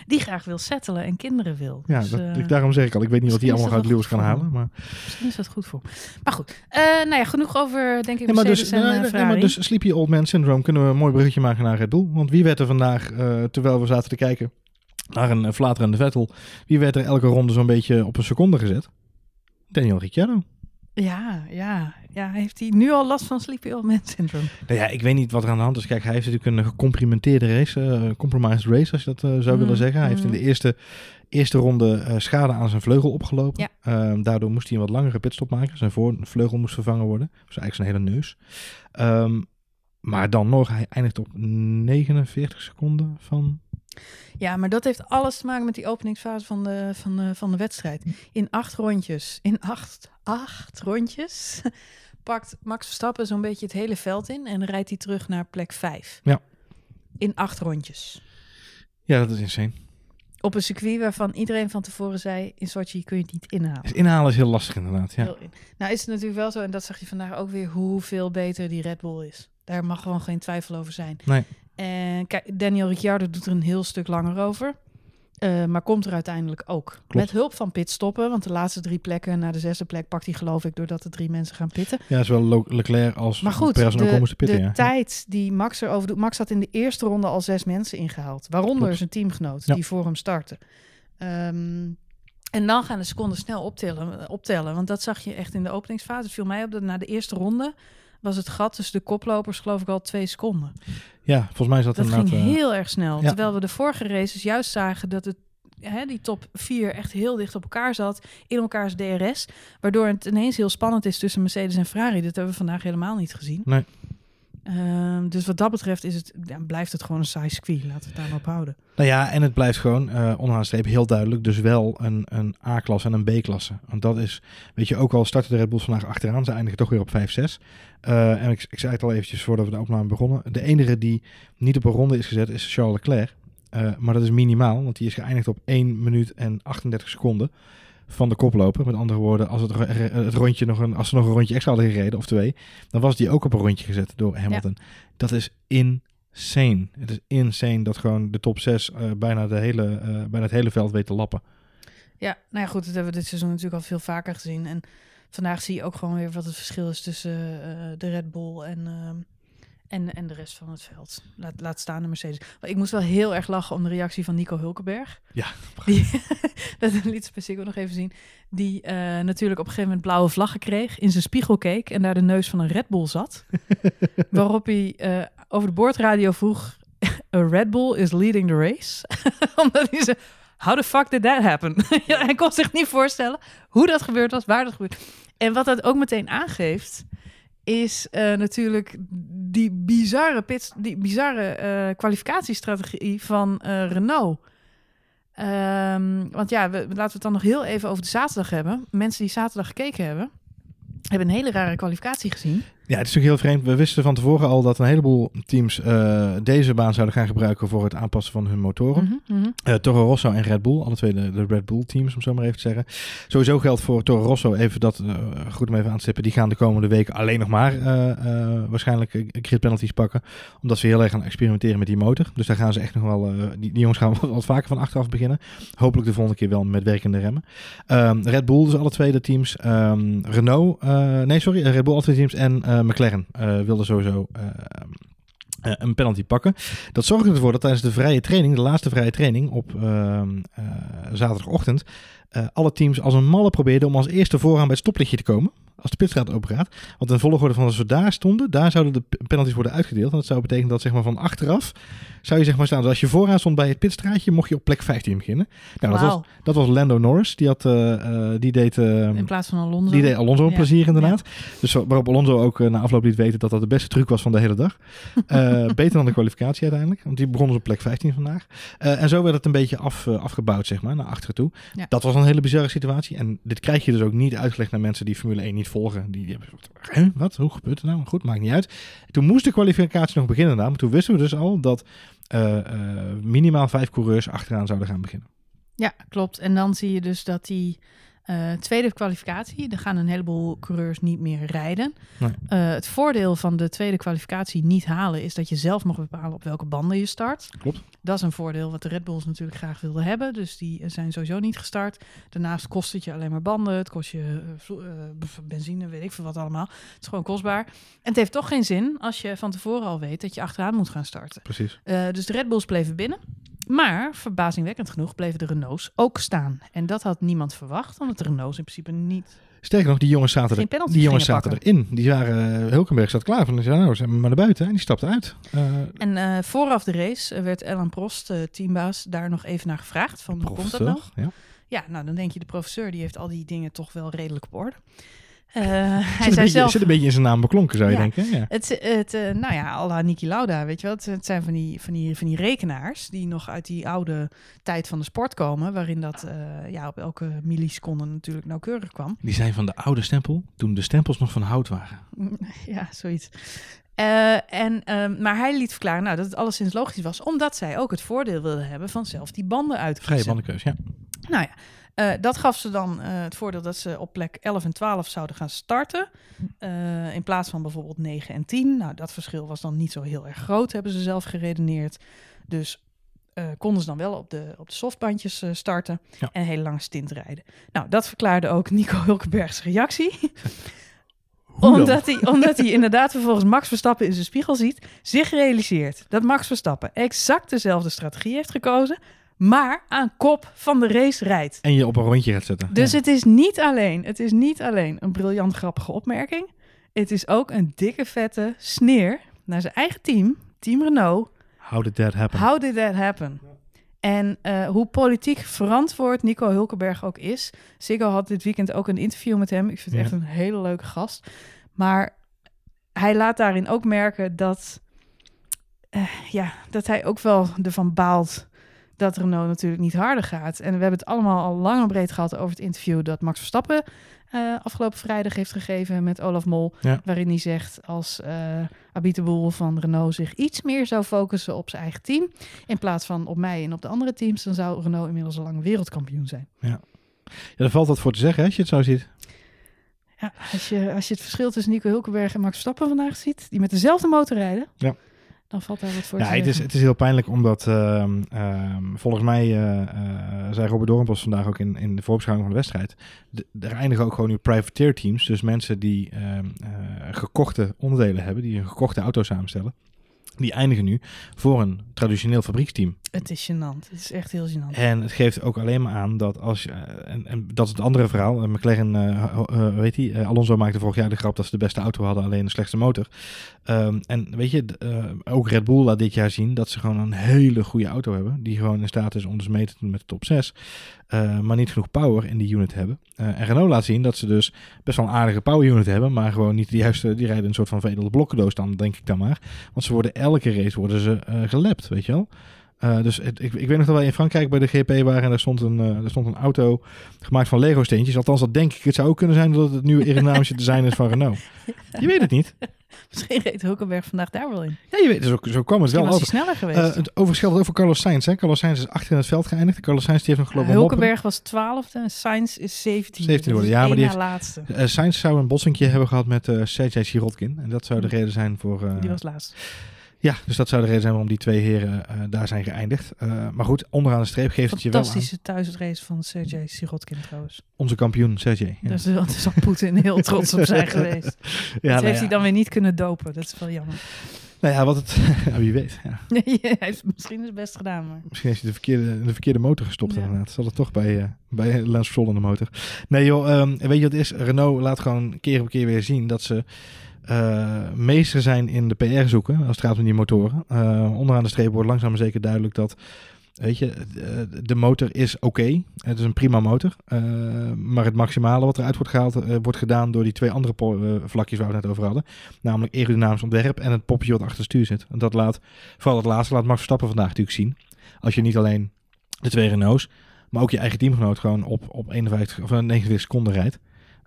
Die graag wil settelen en kinderen wil. Ja, Dus, dat, eh, daarom zeg ik al. Ik weet niet wat hij misschien allemaal uit Lewis kan goed halen. Maar, misschien is dat goed voor. Maar goed, eh, nou ja, genoeg over, denk ik, nee, maar dus, en nee, eh, nee, Ferrari. maar dus Sleepy Old Man Syndrome kunnen we een mooi bruggetje maken naar Red Bull. Want wie werd er vandaag, terwijl we zaten te kijken naar een flaterende Vettel, wie werd er elke ronde zo'n beetje op een seconde gezet? Daniel Ricciardo. Ja, ja, ja. Heeft hij nu al last van Sleepy Old Man Syndrome? Nou ja, ik weet niet wat er aan de hand is. Kijk, hij heeft natuurlijk een gecomprimenteerde race, een compromised race, als je dat eh, zou willen Mhm, zeggen. Hij heeft in mhm. de eerste, eerste ronde eh, schade aan zijn vleugel opgelopen. Ja. Ehm, daardoor moest hij een wat langere pitstop maken. Zijn voorvleugel moest vervangen worden. Dus eigenlijk zijn hele neus. Ehm, maar dan nog, hij eindigt op 49 seconden van... Ja, maar dat heeft alles te maken met die openingsfase van de, van de, van de wedstrijd. In acht rondjes, in acht, acht rondjes, (laughs) pakt Max Verstappen zo'n beetje het hele veld in en rijdt hij terug naar plek vijf. Ja. In acht rondjes. Ja, dat is insane. Op een circuit waarvan iedereen van tevoren zei, in Sochi kun je het niet inhalen. Dus inhalen is heel lastig inderdaad. Ja. Nou is het natuurlijk wel zo, en dat zag je vandaag ook weer, hoeveel beter die Red Bull is. Daar mag gewoon geen twijfel over zijn. Nee. En kijk, Daniel Ricciardo doet er een heel stuk langer over. eh, maar komt er uiteindelijk ook. Met hulp van pitstoppen. Want de laatste drie plekken naar de zesde plek pakt hij geloof ik... doordat de drie mensen gaan pitten. Ja, zowel Le- Leclerc als Maar goed, Perez de, moesten pitten. de ja. tijd die Max erover doet... Max had in de eerste ronde al zes mensen ingehaald. Waaronder Klopt. zijn teamgenoot Ja. die voor hem starten. Ehm, en dan gaan de seconden snel optellen, optellen. Want dat zag je echt in de openingsfase. Het viel mij op dat na de eerste ronde... was het gat tussen de koplopers geloof ik al twee seconden. ja, volgens mij is dat, Dat inderdaad... ging eh, heel erg snel. ja. Terwijl we de vorige races juist zagen dat het, hè, die top 4 echt heel dicht op elkaar zat. In elkaars DRS. Waardoor het ineens heel spannend is tussen Mercedes en Ferrari. Dat hebben we vandaag helemaal niet gezien. Nee. Ehm, dus wat dat betreft is het, ja, blijft het gewoon een saai circuit. Laten we het daar maar op houden. Nou ja, en het blijft gewoon uh, onderaan de streep heel duidelijk. Dus wel een, een A-klasse en een B-klasse. Want dat is, weet je, ook al starten de Red Bulls vandaag achteraan. Ze eindigen toch weer op 5-6. Uh, en ik, ik zei het al eventjes voordat we de opname begonnen. De enige die niet op een ronde is gezet is Charles Leclerc. Uh, maar dat is minimaal, want die is geëindigd op 1 minuut en 38 seconden van de koploper. Met andere woorden, als, het, het rondje nog een, als ze nog een rondje extra hadden gereden, of twee, dan was die ook op een rondje gezet door Hamilton. Ja. Dat is insane. Het is insane dat gewoon de top 6 uh, bijna, de hele, bijna het hele veld weet te lappen. Ja, nou ja, goed, dat hebben we dit seizoen natuurlijk al veel vaker gezien. En vandaag zie je ook gewoon weer wat het verschil is tussen uh, de Red Bull en, en, en de rest van het veld. Laat, laat staan de Mercedes. Maar ik moest wel heel erg lachen om de reactie van Nico Hulkenberg. Ja, (laughs) die, (laughs) dat liet specifiek nog even zien. Die uh, natuurlijk op een gegeven moment blauwe vlaggen kreeg, in zijn spiegel keek en daar de neus van een Red Bull zat. (laughs) waarop hij uh, over de boordradio vroeg: A Red Bull is leading the race. Omdat hij zei: How the fuck did that happen? (laughs) ja, hij kon zich niet voorstellen hoe dat gebeurd was, waar dat gebeurd. En wat dat ook meteen aangeeft is uh, natuurlijk die bizarre, pits, die bizarre uh, kwalificatiestrategie van uh, Renault. Um, want ja, we, laten we het dan nog heel even over de zaterdag hebben. Mensen die zaterdag gekeken hebben, hebben een hele rare kwalificatie gezien. Ja, het is natuurlijk heel vreemd. We wisten van tevoren al dat een heleboel teams uh, deze baan zouden gaan gebruiken voor het aanpassen van hun motoren. Mm -hmm. uh, Toro Rosso en Red Bull, alle twee de, de, Red Bull teams, om zo maar even te zeggen. Sowieso geldt voor Toro Rosso, even dat uh, goed om even aan te stippen, die gaan de komende weken alleen nog maar waarschijnlijk grid penalties pakken, omdat ze heel erg gaan experimenteren met die motor. Dus daar gaan ze echt nog wel, die, die, jongens gaan (laughs) wat vaker van achteraf beginnen. Hopelijk de volgende keer wel met werkende remmen. Um, Red Bull, dus alle twee de teams. Um, Renault, nee sorry, Red Bull, alle twee teams en McLaren uh, wilde sowieso uh, een penalty pakken. Dat zorgde ervoor dat tijdens de vrije training, de laatste vrije training op zaterdagochtend, alle teams als een malle probeerden om als eerste vooraan bij het stoplichtje te komen. Als de pitstraat open gaat. Want in volgorde van als we daar stonden, daar zouden de penalties worden uitgedeeld. En dat zou betekenen dat zeg maar van achteraf zou je zeg maar staan. Dus als je vooraan stond bij het pitstraatje, mocht je op plek 15 beginnen. Nou, dat, was, dat was Lando Norris. Die, had, uh, uh, die deed... Uh, In plaats van Alonso. die deed Alonso een Ja. plezier inderdaad. Dus waarop Alonso ook uh, na afloop liet weten dat dat de beste truc was van de hele dag. (laughs) Beter dan de kwalificatie uiteindelijk. Want die begon dus op plek 15 vandaag. En zo werd het een beetje af, afgebouwd, zeg maar, naar achteren toe. Ja. Dat was een hele bizarre situatie. En dit krijg je dus ook niet uitgelegd naar mensen die Formule 1 niet volgen. Die, die hebben wat? Hoe gebeurt het nou? Goed, maakt niet uit. Toen moest de kwalificatie nog beginnen. Maar toen wisten we dus al dat uh, minimaal vijf coureurs achteraan zouden gaan beginnen. Ja, klopt. En dan zie je dus dat die uh, tweede kwalificatie, er gaan een heleboel coureurs niet meer rijden. Nee. Uh, het voordeel van de tweede kwalificatie niet halen is dat je zelf mag bepalen op welke banden je start. Klopt. Dat is een voordeel wat de Red Bulls natuurlijk graag wilden hebben. Dus die zijn sowieso niet gestart. Daarnaast kost het je alleen maar banden. Het kost je uh, benzine, weet ik veel wat allemaal. Het is gewoon kostbaar. En het heeft toch geen zin als je van tevoren al weet dat je achteraan moet gaan starten. Precies. Dus de Red Bulls bleven binnen. Maar verbazingwekkend genoeg bleven de Renaults ook staan. En dat had niemand verwacht, omdat de Renaults in principe niet. Sterker nog, die jongens zaten, er, die jongens zaten pakken. erin. Die waren, uh, Hulkenberg zat klaar van, zei, nou, ze hebben maar naar buiten. En die stapte uit. Uh, En uh, vooraf de race werd Ellen Prost, teambaas, daar nog even naar gevraagd. Van, hoe komt dat nou? Ja. ja, nou dan denk je, de professor die heeft al die dingen toch wel redelijk op orde. (laughs) Uh, hij zei beetje, zelf, zit een beetje in zijn naam beklonken, zou je Ja. denken. Ja. Het, het uh, nou ja, à la Niki Lauda, weet je wel. Het, het, zijn van die, van, die, van die rekenaars die nog uit die oude tijd van de sport komen. Waarin dat uh, ja, op elke milliseconde natuurlijk nauwkeurig kwam. Die zijn van de oude stempel, toen de stempels nog van hout waren. (laughs) Ja, zoiets. Uh, en, maar hij liet verklaren nou, dat het alleszins logisch was, omdat zij ook het voordeel wilden hebben van zelf die banden uit te Vrije bandenkeus, ja. Nou ja, uh, dat gaf ze dan uh, het voordeel dat ze op plek 11 en 12 zouden gaan starten. Uh, in plaats van bijvoorbeeld 9 en 10. Nou, dat verschil was dan niet zo heel erg groot, hebben ze zelf geredeneerd. Dus konden ze dan wel op de, op de softbandjes starten ja. en een hele lange stint rijden. Nou, dat verklaarde ook (laughs) Nico Hulkenbergs reactie. omdat hij, omdat hij inderdaad vervolgens Max Verstappen in zijn spiegel ziet, zich realiseert dat Max Verstappen exact dezelfde strategie heeft gekozen, maar aan kop van de race rijdt. En je op een rondje gaat zetten. Dus ja. het is niet alleen, het is niet alleen een briljant grappige opmerking. Het is ook een dikke vette sneer naar zijn eigen team, Team Renault. How did that happen? How did that happen? En uh, hoe politiek verantwoord Nico Hulkenberg ook is. Siggo had dit weekend ook een interview met hem. Ik vind het ja. echt een hele leuke gast. Maar hij laat daarin ook merken dat, eh, ja, dat hij ook wel ervan baalt dat Renault natuurlijk niet harder gaat. En we hebben het allemaal al lang en breed gehad over het interview dat Max Verstappen eh, afgelopen vrijdag heeft gegeven met Olaf Mol. Ja. Waarin hij zegt als uh, Abite Boel van Renault zich iets meer zou focussen op zijn eigen team. In plaats van op mij en op de andere teams, dan zou Renault inmiddels al lang wereldkampioen zijn. Ja, daar valt wat voor te zeggen hè, als je het zo ziet. Ja, als je, als je het verschil tussen Nico Hulkenberg en Max Verstappen vandaag ziet, die met dezelfde motor rijden, Ja. Dan valt daar wat voor Ja, te het is, het is heel pijnlijk omdat ehm, ehm, volgens mij uh, zei Robert Doornbos vandaag ook in, in de voorbeschouwing van de wedstrijd. De, er eindigen ook gewoon nu privateer teams. Dus mensen die ehm, uh, gekochte onderdelen hebben, die een gekochte auto samenstellen. Die eindigen nu voor een traditioneel fabrieksteam. Het is gênant. Het is echt heel gênant. En het geeft ook alleen maar aan dat als je, en, en dat is het andere verhaal. McLaren, uh, weet hij, Alonso maakte vorig jaar de grap dat ze de beste auto hadden, alleen de slechtste motor. Um, en weet je, ook Red Bull laat dit jaar zien dat ze gewoon een hele goede auto hebben. Die gewoon in staat is om dus mee te doen met de top 6. Uh, maar niet genoeg power in die unit hebben. En Renault laat zien dat ze dus best wel een aardige power unit hebben. Maar gewoon niet de juiste, die rijden een soort van vedelde blokkendoos dan, denk ik dan maar. Want ze worden elke race worden ze gelapt, weet je wel. Uh, dus het, ik, ik weet nog dat wij in Frankrijk bij de GP waren en daar stond een, uh, er stond een auto gemaakt van Lego steentjes. Althans, dat denk ik. Het zou ook kunnen zijn dat het het nieuwe aerodynamische design is van Renault. (laughs) Je weet het niet. Misschien reed Hulkenberg vandaag daar wel in. Ja, je weet, zo, zo kwam het wel was over. sneller geweest. Uh, het overigens over Carlos Sainz. Hè. Carlos Sainz is achter in het veld geëindigd. Carlos Sainz die heeft nog geloof ik Hulkenberg was 12 en Sainz is 17. 17 worden, ja, maar die heeft, laatste. Sainz zou een bossinkje hebben gehad met Sergej Sirotkin. En dat zou de reden zijn voor... die was laatst. Ja, dus dat zou de reden zijn waarom die twee heren uh, daar zijn geëindigd. Uh, maar goed, onderaan de streep geeft het je wel aan. Fantastische thuisrace van Sergej Sirotkin trouwens. Onze kampioen Sergej. Ja. Dus daar zal Poetin heel trots op zijn (laughs) geweest. ja, dat nou heeft ja. hij dan weer niet kunnen dopen. Dat is wel jammer. Nou ja, wat het... (laughs) ja, wie weet. Ja. (laughs) Nee, hij heeft misschien zijn best gedaan, maar... Misschien heeft hij de verkeerde, de verkeerde motor gestopt ja. inderdaad. Zal het toch bij, uh, bij Lance Stroll in de motor. Nee joh, um, weet je wat het is? Renault laat gewoon keer op keer weer zien dat ze... Uh, meester zijn in de PR zoeken als het gaat om die motoren. Uh, onderaan de streep wordt langzaam zeker duidelijk dat Weet je, de, de motor is oké. Het is een prima motor. Maar het maximale wat eruit wordt gehaald, wordt gedaan door die twee andere vlakjes waar we het net over hadden. Namelijk aerodynamisch ontwerp en het popje wat achter het stuur zit. En dat laat, vooral het laatste, laat Max Verstappen vandaag natuurlijk zien. Als je niet alleen de twee Renaults, maar ook je eigen teamgenoot gewoon op, op 51 of 49 seconden rijdt.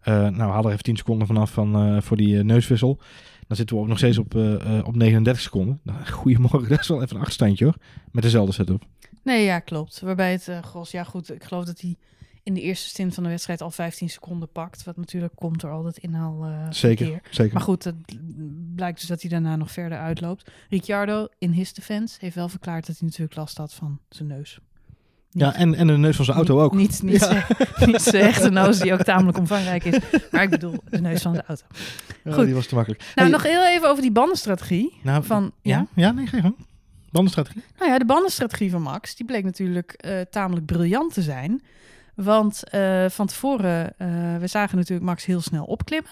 Nou, we hadden er even 10 seconden vanaf van, voor die neuswissel. Dan zitten we ook nog steeds op, op 39 seconden. Nou, (laughs) goedemorgen, dat is wel even een achterstandje hoor. Met dezelfde setup. Nee, ja, klopt. Waarbij het Gros, ja goed, ik geloof dat hij in de eerste stint van de wedstrijd al 15 seconden pakt. Wat natuurlijk komt door al dat inhaal. Uh, zeker, zeker. Maar goed, het blijkt dus dat hij daarna nog verder uitloopt. Ricciardo in his defense heeft wel verklaard dat hij natuurlijk last had van zijn neus. Ja, en, en de neus van zijn auto ook. Niet, niet, ja. zijn, (laughs) niet zijn echte neus, die ook tamelijk omvangrijk is. Maar ik bedoel, de neus van de auto. Goed. Ja, die was te makkelijk. Nou, hey, nog heel even over die bandenstrategie. Nou, van, ja? ja? Ja, nee, geen gang. Bandenstrategie? Nou ja, de bandenstrategie van Max, die bleek natuurlijk uh, tamelijk briljant te zijn. Want uh, van tevoren, uh, we zagen natuurlijk Max heel snel opklimmen.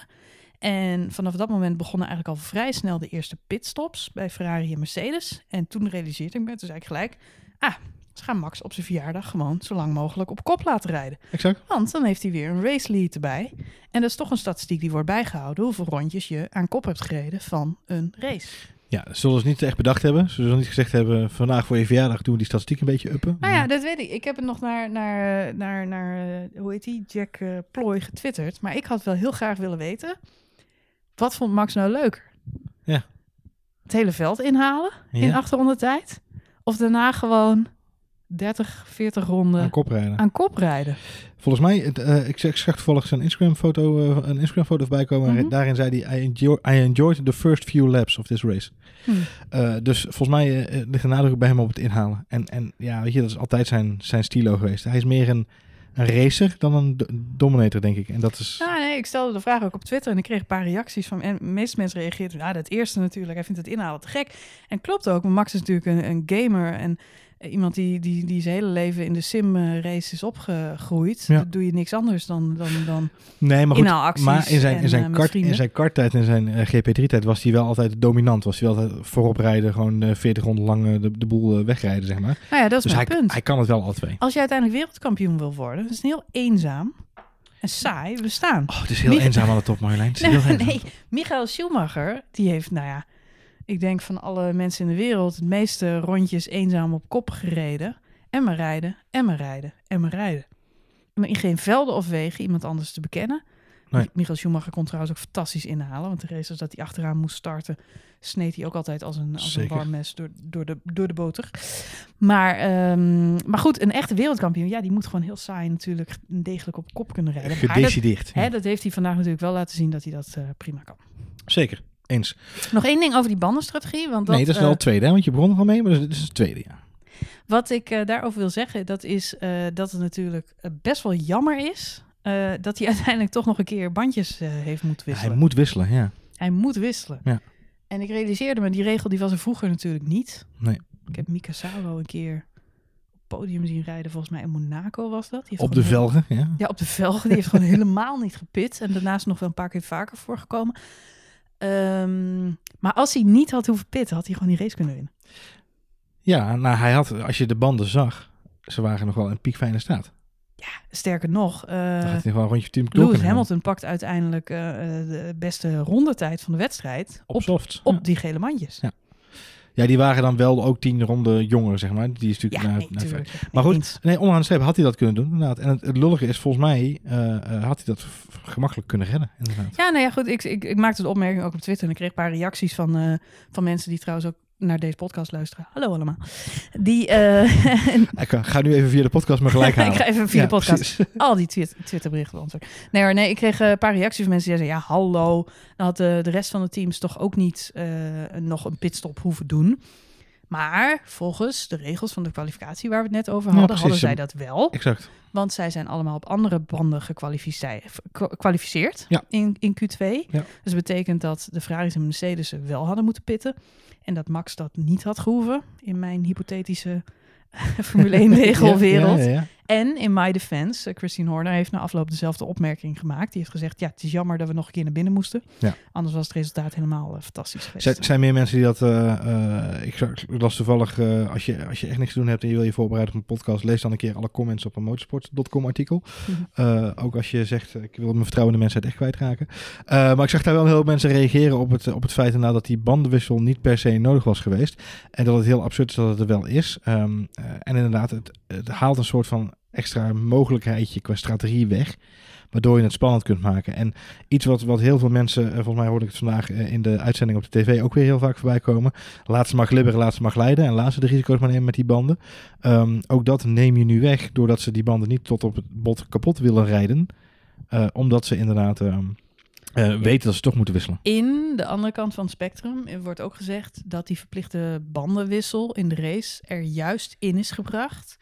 En vanaf dat moment begonnen eigenlijk al vrij snel de eerste pitstops bij Ferrari en Mercedes. En toen realiseerde ik me, dus eigenlijk gelijk, ah, ze gaan Max op zijn verjaardag gewoon zo lang mogelijk op kop laten rijden. Exact. Want dan heeft hij weer een race lead erbij. En dat is toch een statistiek die wordt bijgehouden, hoeveel rondjes je aan kop hebt gereden van een race. Ja, zullen ze niet echt bedacht hebben. Ze zullen niet gezegd hebben, vandaag voor je verjaardag doen we die statistiek een beetje uppen. Nou ja, dat weet ik. Ik heb het nog naar, naar, naar, naar hoe heet die, Jack uh, Ploy getwitterd. Maar ik had wel heel graag willen weten, wat vond Max nou leuker? Ja. Het hele veld inhalen ja. in 800 tijd? Of daarna gewoon 30, 40 ronden aan kop rijden? Aan. Volgens mij, het, uh, ik, ik zag toevallig zijn Instagram-foto uh, een Instagram-foto voorbij komen. Mhm. Mm -hmm. Daarin zei hij, I, enjoy, I enjoyed the first few laps of this race. Hmm. Uh, dus volgens mij ligt de nadruk bij hem op het inhalen. En, en ja, weet je, dat is altijd zijn, zijn stilo geweest. Hij is meer een, een racer dan een dominator, denk ik. En dat is... Ja, nee, ik stelde de vraag ook op Twitter en ik kreeg een paar reacties van... En de meeste mensen reageerden, nou, dat eerste natuurlijk. Hij vindt het inhalen te gek. En klopt ook, Max is natuurlijk een, een gamer en iemand die, die, die zijn hele leven in de sim-race is opgegroeid. Ja. Doe je niks anders dan, dan, dan nee, maar goed, maar in zijn, en, in zijn, met kart, in zijn karttijd en zijn uh, GP3-tijd was hij wel altijd dominant. Was hij wel altijd voorop rijden, gewoon uh, 40 ronden lang uh, de, de boel wegrijden, zeg maar. Nou ja, dat is dus mijn hij, punt. hij kan het wel alle twee. Als je uiteindelijk wereldkampioen wil worden, dat is heel eenzaam. en saai bestaan. Oh, het is heel Mich- eenzaam aan de top, Marjolein. Het (laughs) eenzaam. nee, Michael Schumacher, die heeft, nou ja, ik denk van alle mensen in de wereld, het meeste rondjes eenzaam op kop gereden. En maar rijden, en maar rijden, en maar rijden. Maar in geen velden of wegen iemand anders te bekennen. Nee. Michael Schumacher kon trouwens ook fantastisch inhalen. Want de races dat hij achteraan moest starten, sneed hij ook altijd als een, als een warm mes door, door, de, door de boter. Maar, ehm, maar goed, een echte wereldkampioen, ja, die moet gewoon heel saai natuurlijk degelijk op kop kunnen rijden. Dat, Gedecideerd. hè, dat heeft hij vandaag natuurlijk wel laten zien dat hij dat eh, prima kan. Zeker. Eens. Nog één ding over die bandenstrategie. Want dat, nee, dat is wel eh, het tweede, hè, want je begon er al mee, maar dat is, dat is het tweede, ja. wat ik eh, daarover wil zeggen, dat is eh, dat het natuurlijk eh, best wel jammer is eh, dat hij (laughs) uiteindelijk toch nog een keer bandjes eh, heeft moeten wisselen. Hij moet wisselen, ja. Hij moet wisselen. Ja. En ik realiseerde me, die regel die was er vroeger natuurlijk niet. Nee. Ik heb Mika Salo een keer op het podium zien rijden, volgens mij in Monaco was dat. Op de velgen, ja. Ja, op de velgen. Die heeft gewoon (laughs) helemaal niet gepit. En daarnaast nog wel een paar keer vaker voorgekomen. Ehm, maar als hij niet had hoeven pitten, had hij gewoon die race kunnen winnen. Ja, nou, hij had, als je de banden zag, ze waren nog wel in piekfijne staat. Ja, sterker nog, eh, Dan gaat hij gewoon rondje team Lewis Hamilton pakt uiteindelijk eh, eh, de beste rondetijd van de wedstrijd op op, soft. op Ja. die gele mandjes. Ja. Ja, die waren dan wel ook tien ronden jonger, zeg maar. Die is natuurlijk Ja, naar, nee, naar tuurlijk. ver- Nee, Maar goed, eens. Nee, onderaan de streep had hij dat kunnen doen, inderdaad. En het, het lullige is, volgens mij eh, eh, had hij dat gemakkelijk kunnen redden, inderdaad. Ja, nou ja, goed. Ik, ik, ik maakte de opmerking ook op Twitter. En ik kreeg een paar reacties van, eh, van mensen die trouwens ook naar deze podcast luisteren. Hallo allemaal. Die, eh, (laughs) (laughs) Ik ga- ga nu even via de podcast maar gelijk halen. (laughs) ik ga even via Ja, de podcast precies. al die Twitterberichten beantwoorden. Nee hoor, nee, ik kreeg eh, een paar reacties van mensen die zeiden... ja, hallo, dan had de, de rest van de teams toch ook niet eh, nog een pitstop hoeven doen. Maar volgens de regels van de kwalificatie waar we het net over hadden... hadden zij dat wel. Exact. Want zij zijn allemaal op andere banden gekwalificeerd gekwalificeerd Ja. in, in Q2. Ja. Dus dat betekent dat de Ferraris en Mercedes wel hadden moeten pitten. En dat Max dat niet had gehoeven in mijn hypothetische (laughs) Formule 1 regelwereld. En in my defense, eh, Christine Horner heeft na afloop dezelfde opmerking gemaakt. Die heeft gezegd, ja, het is jammer dat we nog een keer naar binnen moesten. Ja. Anders was het resultaat helemaal eh, fantastisch geweest. Zijn, zijn meer mensen die dat... eh, ik, las toevallig, als, je, als je echt niks te doen hebt en je wil je voorbereiden op een podcast, lees dan een keer alle comments op een motorsport.com artikel. Mhm. Ook als je zegt, ik wil mijn vertrouwen in de mensheid echt kwijtraken. Maar ik zag daar wel heel veel mensen reageren op het, op het feit inderdaad dat die bandenwissel niet per se nodig was geweest. En dat het heel absurd is dat het er wel is. Ehm, eh, en inderdaad, het, het haalt een soort van extra mogelijkheidje qua strategie weg. Waardoor je het spannend kunt maken. En iets wat, wat heel veel mensen, eh, volgens mij hoorde ik het vandaag eh, in de uitzending op de tv ook weer heel vaak voorbij komen. Laatste mag glibberen, laatste mag leiden. En laatste de risico's maar nemen met die banden. Ehm, ook dat neem je nu weg doordat ze die banden niet tot op het bot kapot willen rijden. Eh, omdat ze inderdaad ehm, eh, weten dat ze toch moeten wisselen. In de andere kant van het spectrum wordt ook gezegd dat die verplichte bandenwissel in de race er juist in is gebracht.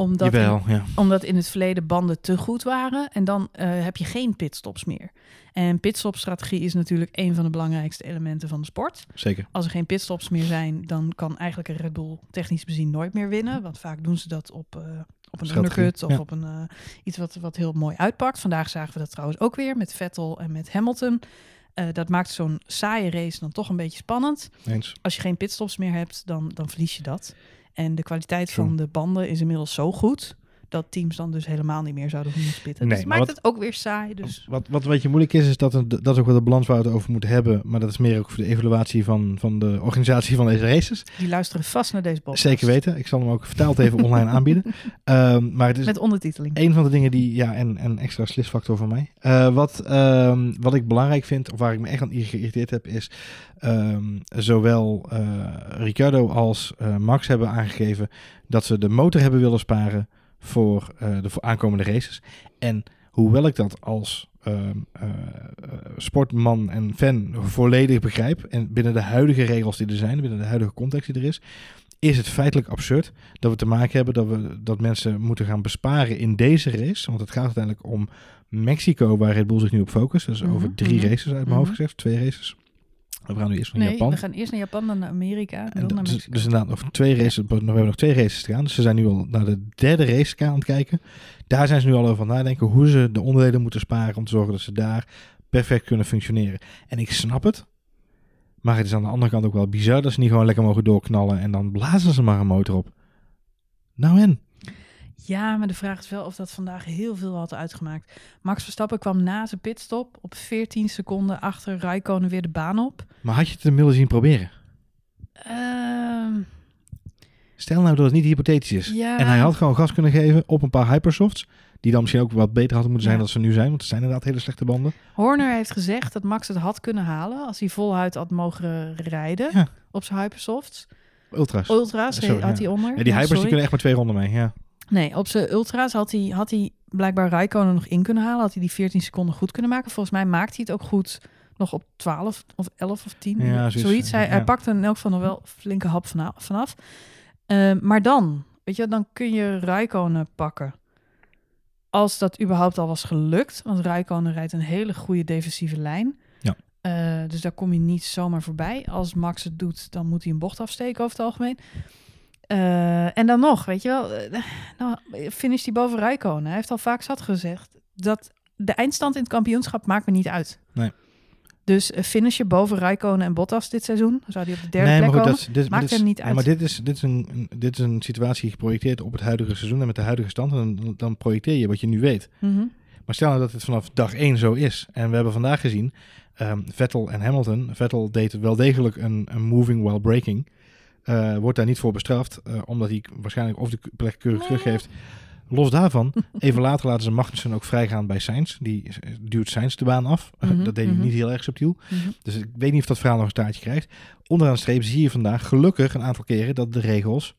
Omdat in, ja. omdat in het verleden banden te goed waren en dan eh, heb je geen pitstops meer. En pitstopstrategie is natuurlijk een van de belangrijkste elementen van de sport. Zeker. Als er geen pitstops meer zijn, dan kan eigenlijk een Red Bull technisch bezien nooit meer winnen. Want vaak doen ze dat op, eh, op een Strategie, undercut of ja. op een, eh, iets wat, wat heel mooi uitpakt. Vandaag zagen we dat trouwens ook weer met Vettel en met Hamilton. Dat maakt zo'n saaie race dan toch een beetje spannend. Eens. Als je geen pitstops meer hebt, dan, dan verlies je dat. En de kwaliteit van de banden is inmiddels zo goed... dat teams dan dus helemaal niet meer zouden hoeven te pitten. Nee, dus maakt wat- het ook weer saai. Dus Wat, wat een beetje moeilijk is, is dat, een, dat is ook wel de balans waar we het over moeten hebben. Maar dat is meer ook voor de evaluatie van, van de organisatie van deze races. die luisteren vast naar deze podcast. Zeker weten. Ik zal hem ook vertaald even online (laughs) aanbieden. Ehm, maar het is Met ondertiteling. een van de dingen die, ja, en en extra slisfactor van mij. Eh, wat, ehm, wat ik belangrijk vind, of waar ik me echt aan geïrriteerd heb, is ehm, zowel eh, Ricardo als eh, Max hebben aangegeven dat ze de motor hebben willen sparen voor eh, de voor aankomende races. En hoewel ik dat als ehm, eh, sportman en fan volledig begrijp, en binnen de huidige regels die er zijn, binnen de huidige context die er is, is het feitelijk absurd dat we te maken hebben dat, we, dat mensen moeten gaan besparen in deze race. Want het gaat uiteindelijk om Mexico, waar Red Bull zich nu op focust. Dus Mhm, over drie mhm, races uit mijn hoofd mhm. gezegd, twee races. We gaan nu eerst naar Nee, Japan. we gaan eerst naar Japan, dan naar Amerika en, En dan naar dus, Mexico. dus inderdaad, nog twee races, we hebben nog twee races te gaan. Dus ze zijn nu al naar de derde race aan het kijken. Daar zijn ze nu al over aan het nadenken hoe ze de onderdelen moeten sparen om te zorgen dat ze daar perfect kunnen functioneren. En ik snap het. Maar het is aan de andere kant ook wel bizar dat ze niet gewoon lekker mogen doorknallen en dan blazen ze maar een motor op. Nou en? Ja, maar de vraag is wel of dat vandaag heel veel had uitgemaakt. Max Verstappen kwam na zijn pitstop op 14 seconden achter Raikkonen weer de baan op. Maar had je het willen zien proberen? Ehm, Stel nou dat het niet hypothetisch is. ja, En hij had gewoon gas kunnen geven op een paar hypersofts. Die dan misschien ook wat beter hadden moeten zijn Ja. dan ze nu zijn. Want het zijn inderdaad hele slechte banden. Horner heeft gezegd dat Max het had kunnen halen als hij voluit had mogen rijden Ja. op zijn hypersofts. Ultra's. Ultra's Sorry, had hij onder. Ja, die hypers die kunnen echt maar twee ronden mee. Ja. Nee, op zijn ultra's had hij, had hij blijkbaar Raikkonen nog in kunnen halen. Had hij die 14 seconden goed kunnen maken. Volgens mij maakte hij het ook goed nog op 12 of 11 of 10. Ja, zoiets, zoiets. Hij, ja. hij pakte in elk geval nog wel flinke hap vana- vanaf. Eh, maar dan, weet je, dan kun je Raikkonen pakken. Als dat überhaupt al was gelukt. Want Raikkonen rijdt een hele goede defensieve lijn. Ja. Eh, dus daar kom je niet zomaar voorbij. Als Max het doet, dan moet hij een bocht afsteken over het algemeen. Eh, en dan nog, weet je wel, eh, nou, finish die boven Rijkonen. Hij heeft al vaak zat gezegd dat de eindstand in het kampioenschap maakt me niet uit. Nee. Dus uh, finish je boven Rijkonen en Bottas dit seizoen, zou hij op de derde nee, plek maar goed, komen. dat, Maakt dit is, hem niet ja, uit. maar dit is, dit, is een, dit is een situatie geprojecteerd op het huidige seizoen en met de huidige stand. Dan, dan projecteer je wat je nu weet. Mhm. Maar stel nou dat het vanaf dag één zo is. En we hebben vandaag gezien, ehm, Vettel en Hamilton. Vettel deed wel degelijk een, een moving while braking. Eh, wordt daar niet voor bestraft, eh, omdat hij waarschijnlijk of de plek keurig Nee. teruggeeft. Los daarvan, (laughs) even later laten ze Magnussen ook vrijgaan bij Sainz. Die eh, duwt Sainz de baan af. Mhm, dat deed hij mhm. niet heel erg subtiel. Mhm. Dus ik weet niet of dat verhaal nog een staartje krijgt. Onderaan de streep zie je vandaag gelukkig een aantal keren dat de regels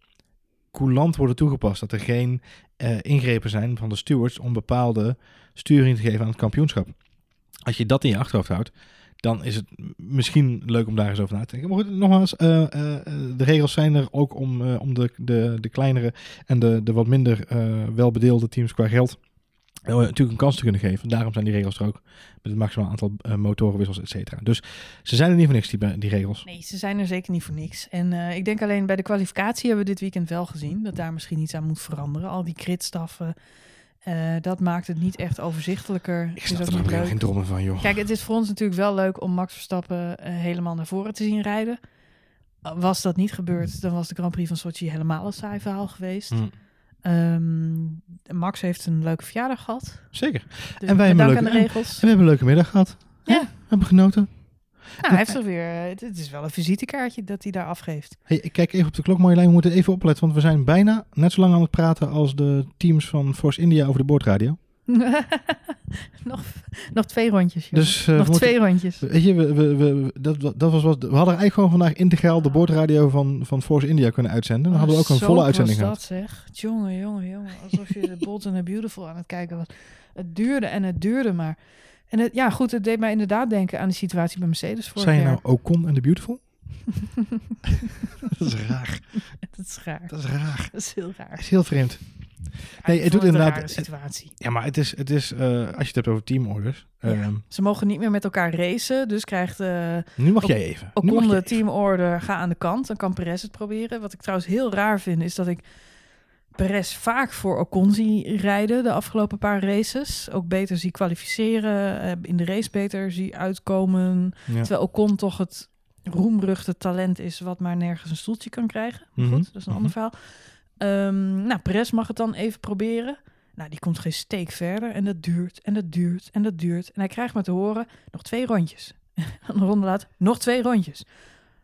coulant worden toegepast. Dat er geen eh, ingrepen zijn van de stewards om bepaalde sturing te geven aan het kampioenschap. Als je dat in je achterhoofd houdt, dan is het misschien leuk om daar eens over na te denken. Maar goed, nogmaals, eh, eh, eh, de regels zijn er ook om, om de, de, de kleinere en de, de wat minder welbedeelde teams qua geld natuurlijk een kans te kunnen geven. Daarom zijn die regels er ook met het maximaal aantal motorenwissels, et cetera. Dus ze zijn er niet voor niks, die, die regels. Nee, ze zijn er zeker niet voor niks. En ik denk alleen bij de kwalificatie hebben we dit weekend wel gezien dat daar misschien iets aan moet veranderen. Al die kritstaffen, eh, dat maakt het niet echt overzichtelijker. Ik Het snap er niet leuk. geen dromen van, joh. Kijk, het is voor ons natuurlijk wel leuk om Max Verstappen eh, helemaal naar voren te zien rijden. Uh, Was dat niet gebeurd, dan was de Grand Prix van Sochi helemaal een saai verhaal geweest. Hm, Ehm, Max heeft een leuke verjaardag gehad. zeker. Dus En wij hebben leuke- regels. En we hebben een leuke middag gehad. Ja. We hebben genoten. Nou, hij heeft er weer. eh, Het, is wel een visitekaartje dat hij daar afgeeft. Hey, ik kijk even op de klok, Marjolein. We moeten even opletten, want we zijn bijna net zo lang aan het praten als de teams van Force India over de boordradio. (laughs) nog, nog twee rondjes. joh. Dus eh, nog moeten- twee rondjes. Weet je, we, we, we, dat, dat was wat, we hadden eigenlijk gewoon vandaag integraal de boordradio van, van Force India kunnen uitzenden. Dan hadden we ook een Zo volle uitzending dat, gehad. zeg. Jongen, jongen, jongen. Alsof je de Bold and the Beautiful aan het kijken was. Het duurde en het duurde maar. En het, ja, goed, het deed mij inderdaad denken aan de situatie bij Mercedes vorig Zijn je nou Ocon en The Beautiful? (laughs) (laughs) dat is raar. Dat is raar. Dat is raar. Dat is heel Dat raar. is heel vreemd. Nee, het doet een inderdaad- rare situatie. Ja, maar het is, het is eh, als je het hebt over teamorders. Ja. ehm, Ze mogen niet meer met elkaar racen, dus krijgt eh nu mag Ook- jij even. Jij de teamorder, ga aan de kant. Dan kan Perez het proberen. Wat ik trouwens heel raar vind, is dat ik Perez vaak voor Ocon zie rijden de afgelopen paar races. Ook beter zie kwalificeren, eh, in de race beter zie uitkomen. Ja. Terwijl Ocon toch het roemruchte talent is wat maar nergens een stoeltje kan krijgen. Maar Mhm. Goed, dat is een ander Mhm. verhaal. Ehm, nou, Perez mag het dan even proberen. Nou, die komt geen steek verder. En dat duurt en dat duurt en dat duurt. En hij krijgt maar te horen, nog twee rondjes. (laughs) een ronde later, nog twee rondjes.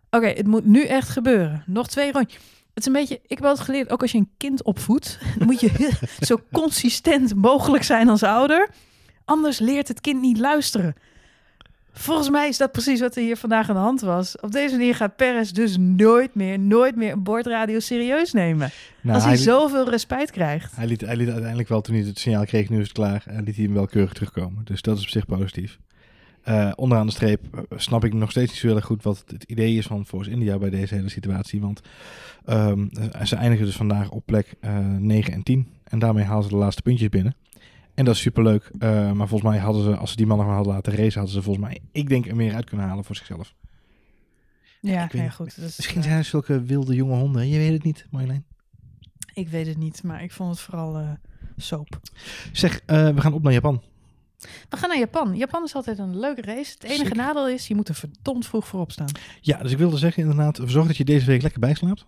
Oké, het moet nu echt gebeuren. Nog twee rondjes. Het is een beetje, ik heb altijd geleerd, ook als je een kind opvoedt, dan (laughs) moet je zo consistent mogelijk zijn als ouder. Anders leert het kind niet luisteren. Volgens mij is dat precies wat er hier vandaag aan de hand was. Op deze manier gaat Perez dus nooit meer, nooit meer een bordradio serieus nemen. Nou, als hij, liet- zoveel respijt krijgt. Hij liet, hij liet uiteindelijk wel, toen hij het signaal kreeg, nu is het klaar, en liet hij hem wel keurig terugkomen. Dus dat is op zich positief. Eh, onderaan de streep eh, snap ik nog steeds niet zo heel erg goed wat het idee is van Force India bij deze hele situatie. Want ehm, eh, ze eindigen dus vandaag op plek eh 9 en 10. En daarmee halen ze de laatste puntjes binnen. En dat is superleuk. Eh, maar volgens mij hadden ze, als ze die mannen maar hadden laten racen, hadden ze volgens mij, ik denk, er meer uit kunnen halen voor zichzelf. Ja, ik weet ja niet. goed. dat is, Misschien zijn er zulke wilde jonge honden. Je weet het niet, Marjolein. Ik weet het niet, maar ik vond het vooral eh soap. Zeg, eh, we gaan op naar Japan. We gaan naar Japan. Japan is altijd een leuke race. Het enige nadeel is, je moet er verdomd vroeg voor opstaan. Ja, dus ik wilde zeggen inderdaad, zorg dat je deze week lekker bijslaapt.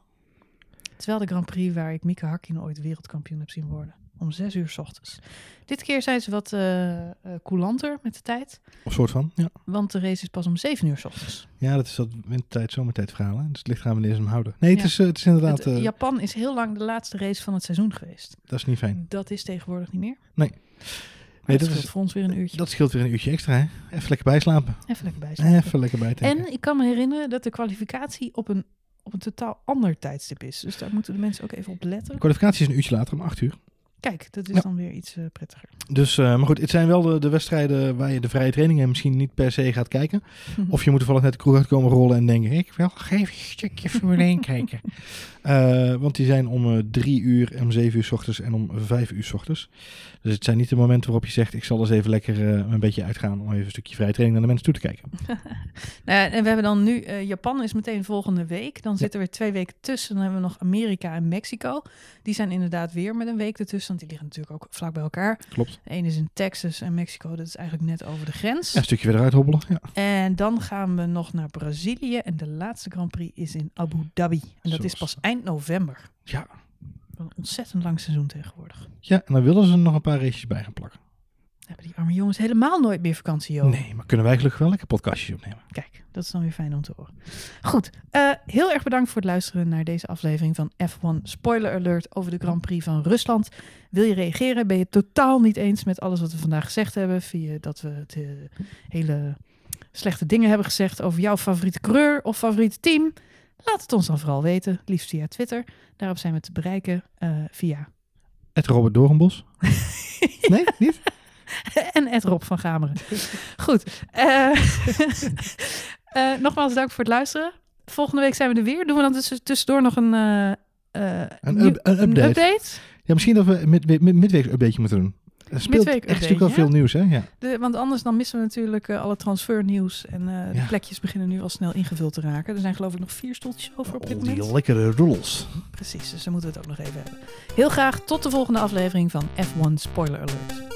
Terwijl de Grand Prix waar ik Mika Hakkinen ooit wereldkampioen heb zien worden. Om zes uur 's ochtends. Dit keer zijn ze wat eh, coulanter met de tijd. Of soort van, ja. Want de race is pas om zeven uur 's ochtends. Ja, dat is dat wintertijd, zomertijd verhaal. Hè? Dus het ligt gaan wanneer ze hem houden. Nee, het, Ja. is, eh, het is inderdaad... Het- Japan is heel lang de laatste race van het seizoen geweest. Dat is niet fijn. Dat is tegenwoordig niet meer. Nee. Nee, dat is voor ons weer een uurtje. Dat scheelt weer een uurtje extra, hè? Even lekker bijslapen. Even lekker bij zijn. Even lekker bijtanken. En ik kan me herinneren dat de kwalificatie op een, op een totaal ander tijdstip is. Dus daar moeten de mensen ook even op letten. De kwalificatie is een uurtje later, om 8 uur. Kijk, dat is Ja. dan weer iets eh, prettiger. Dus, eh, maar goed, het zijn wel de, de wedstrijden waar je de vrije trainingen misschien niet per se gaat kijken. Of je moet toevallig net de kroeg uitkomen rollen en denken, ik wil nog even een stukje Formule 1 kijken. (laughs) Eh, want die zijn om drie uur, om zeven uur s ochtends en om vijf uur s ochtends. Dus het zijn niet de momenten waarop je zegt, ik zal eens even lekker een beetje uitgaan om even een stukje vrije training naar de mensen toe te kijken. (laughs) Nou ja, en we hebben dan nu, Japan is meteen volgende week. Dan zitten er weer twee weken tussen. Dan hebben we nog Amerika en Mexico. Die zijn inderdaad weer met een week ertussen. Want die liggen natuurlijk ook vlak bij elkaar. Klopt. De ene is in Texas en Mexico, dat is eigenlijk net over de grens. Ja, een stukje verder uithobbelen. Ja. En dan gaan we nog naar Brazilië. En de laatste Grand Prix is in Abu Dhabi. En dat is pas eind november. Ja. Een ontzettend lang seizoen tegenwoordig. ja, en dan willen ze er nog een paar races bij gaan plakken. Hebben die arme jongens helemaal nooit meer vakantie, joh. Nee, maar kunnen wij gelukkig wel lekker podcastjes opnemen. Kijk, dat is dan weer fijn om te horen. Goed, eh, heel erg bedankt voor het luisteren naar deze aflevering van F1 Spoiler Alert over de Grand Prix van Rusland. Wil je reageren? Ben je het totaal niet eens met alles wat we vandaag gezegd hebben? Je dat we het, eh, hele slechte dingen hebben gezegd over jouw favoriete coureur of favoriete team? Laat het ons dan vooral weten, liefst via Twitter. Daarop zijn we te bereiken eh, via Het Robert Doornbos. (laughs) Nee, niet? (laughs) en Ed Rob van Gameren. Goed. eh, (laughs) eh, nogmaals dank voor het luisteren. Volgende week zijn we er weer. Doen we dan tussen- tussendoor nog een, eh, Een nieuw- up- een update. Ja, misschien dat we mid, mid, midweeks updateje moeten doen. Er speelt Midweek echt natuurlijk wel veel nieuws, hè? Ja. De, want anders dan missen we natuurlijk alle transfernieuws. En de Ja. plekjes beginnen nu al snel ingevuld te raken. Er zijn geloof ik nog vier stoeltjes over op dit Al die moment. lekkere roels. Precies, dus daar moeten we het ook nog even hebben. Heel graag tot de volgende aflevering van F1 Spoiler Alert.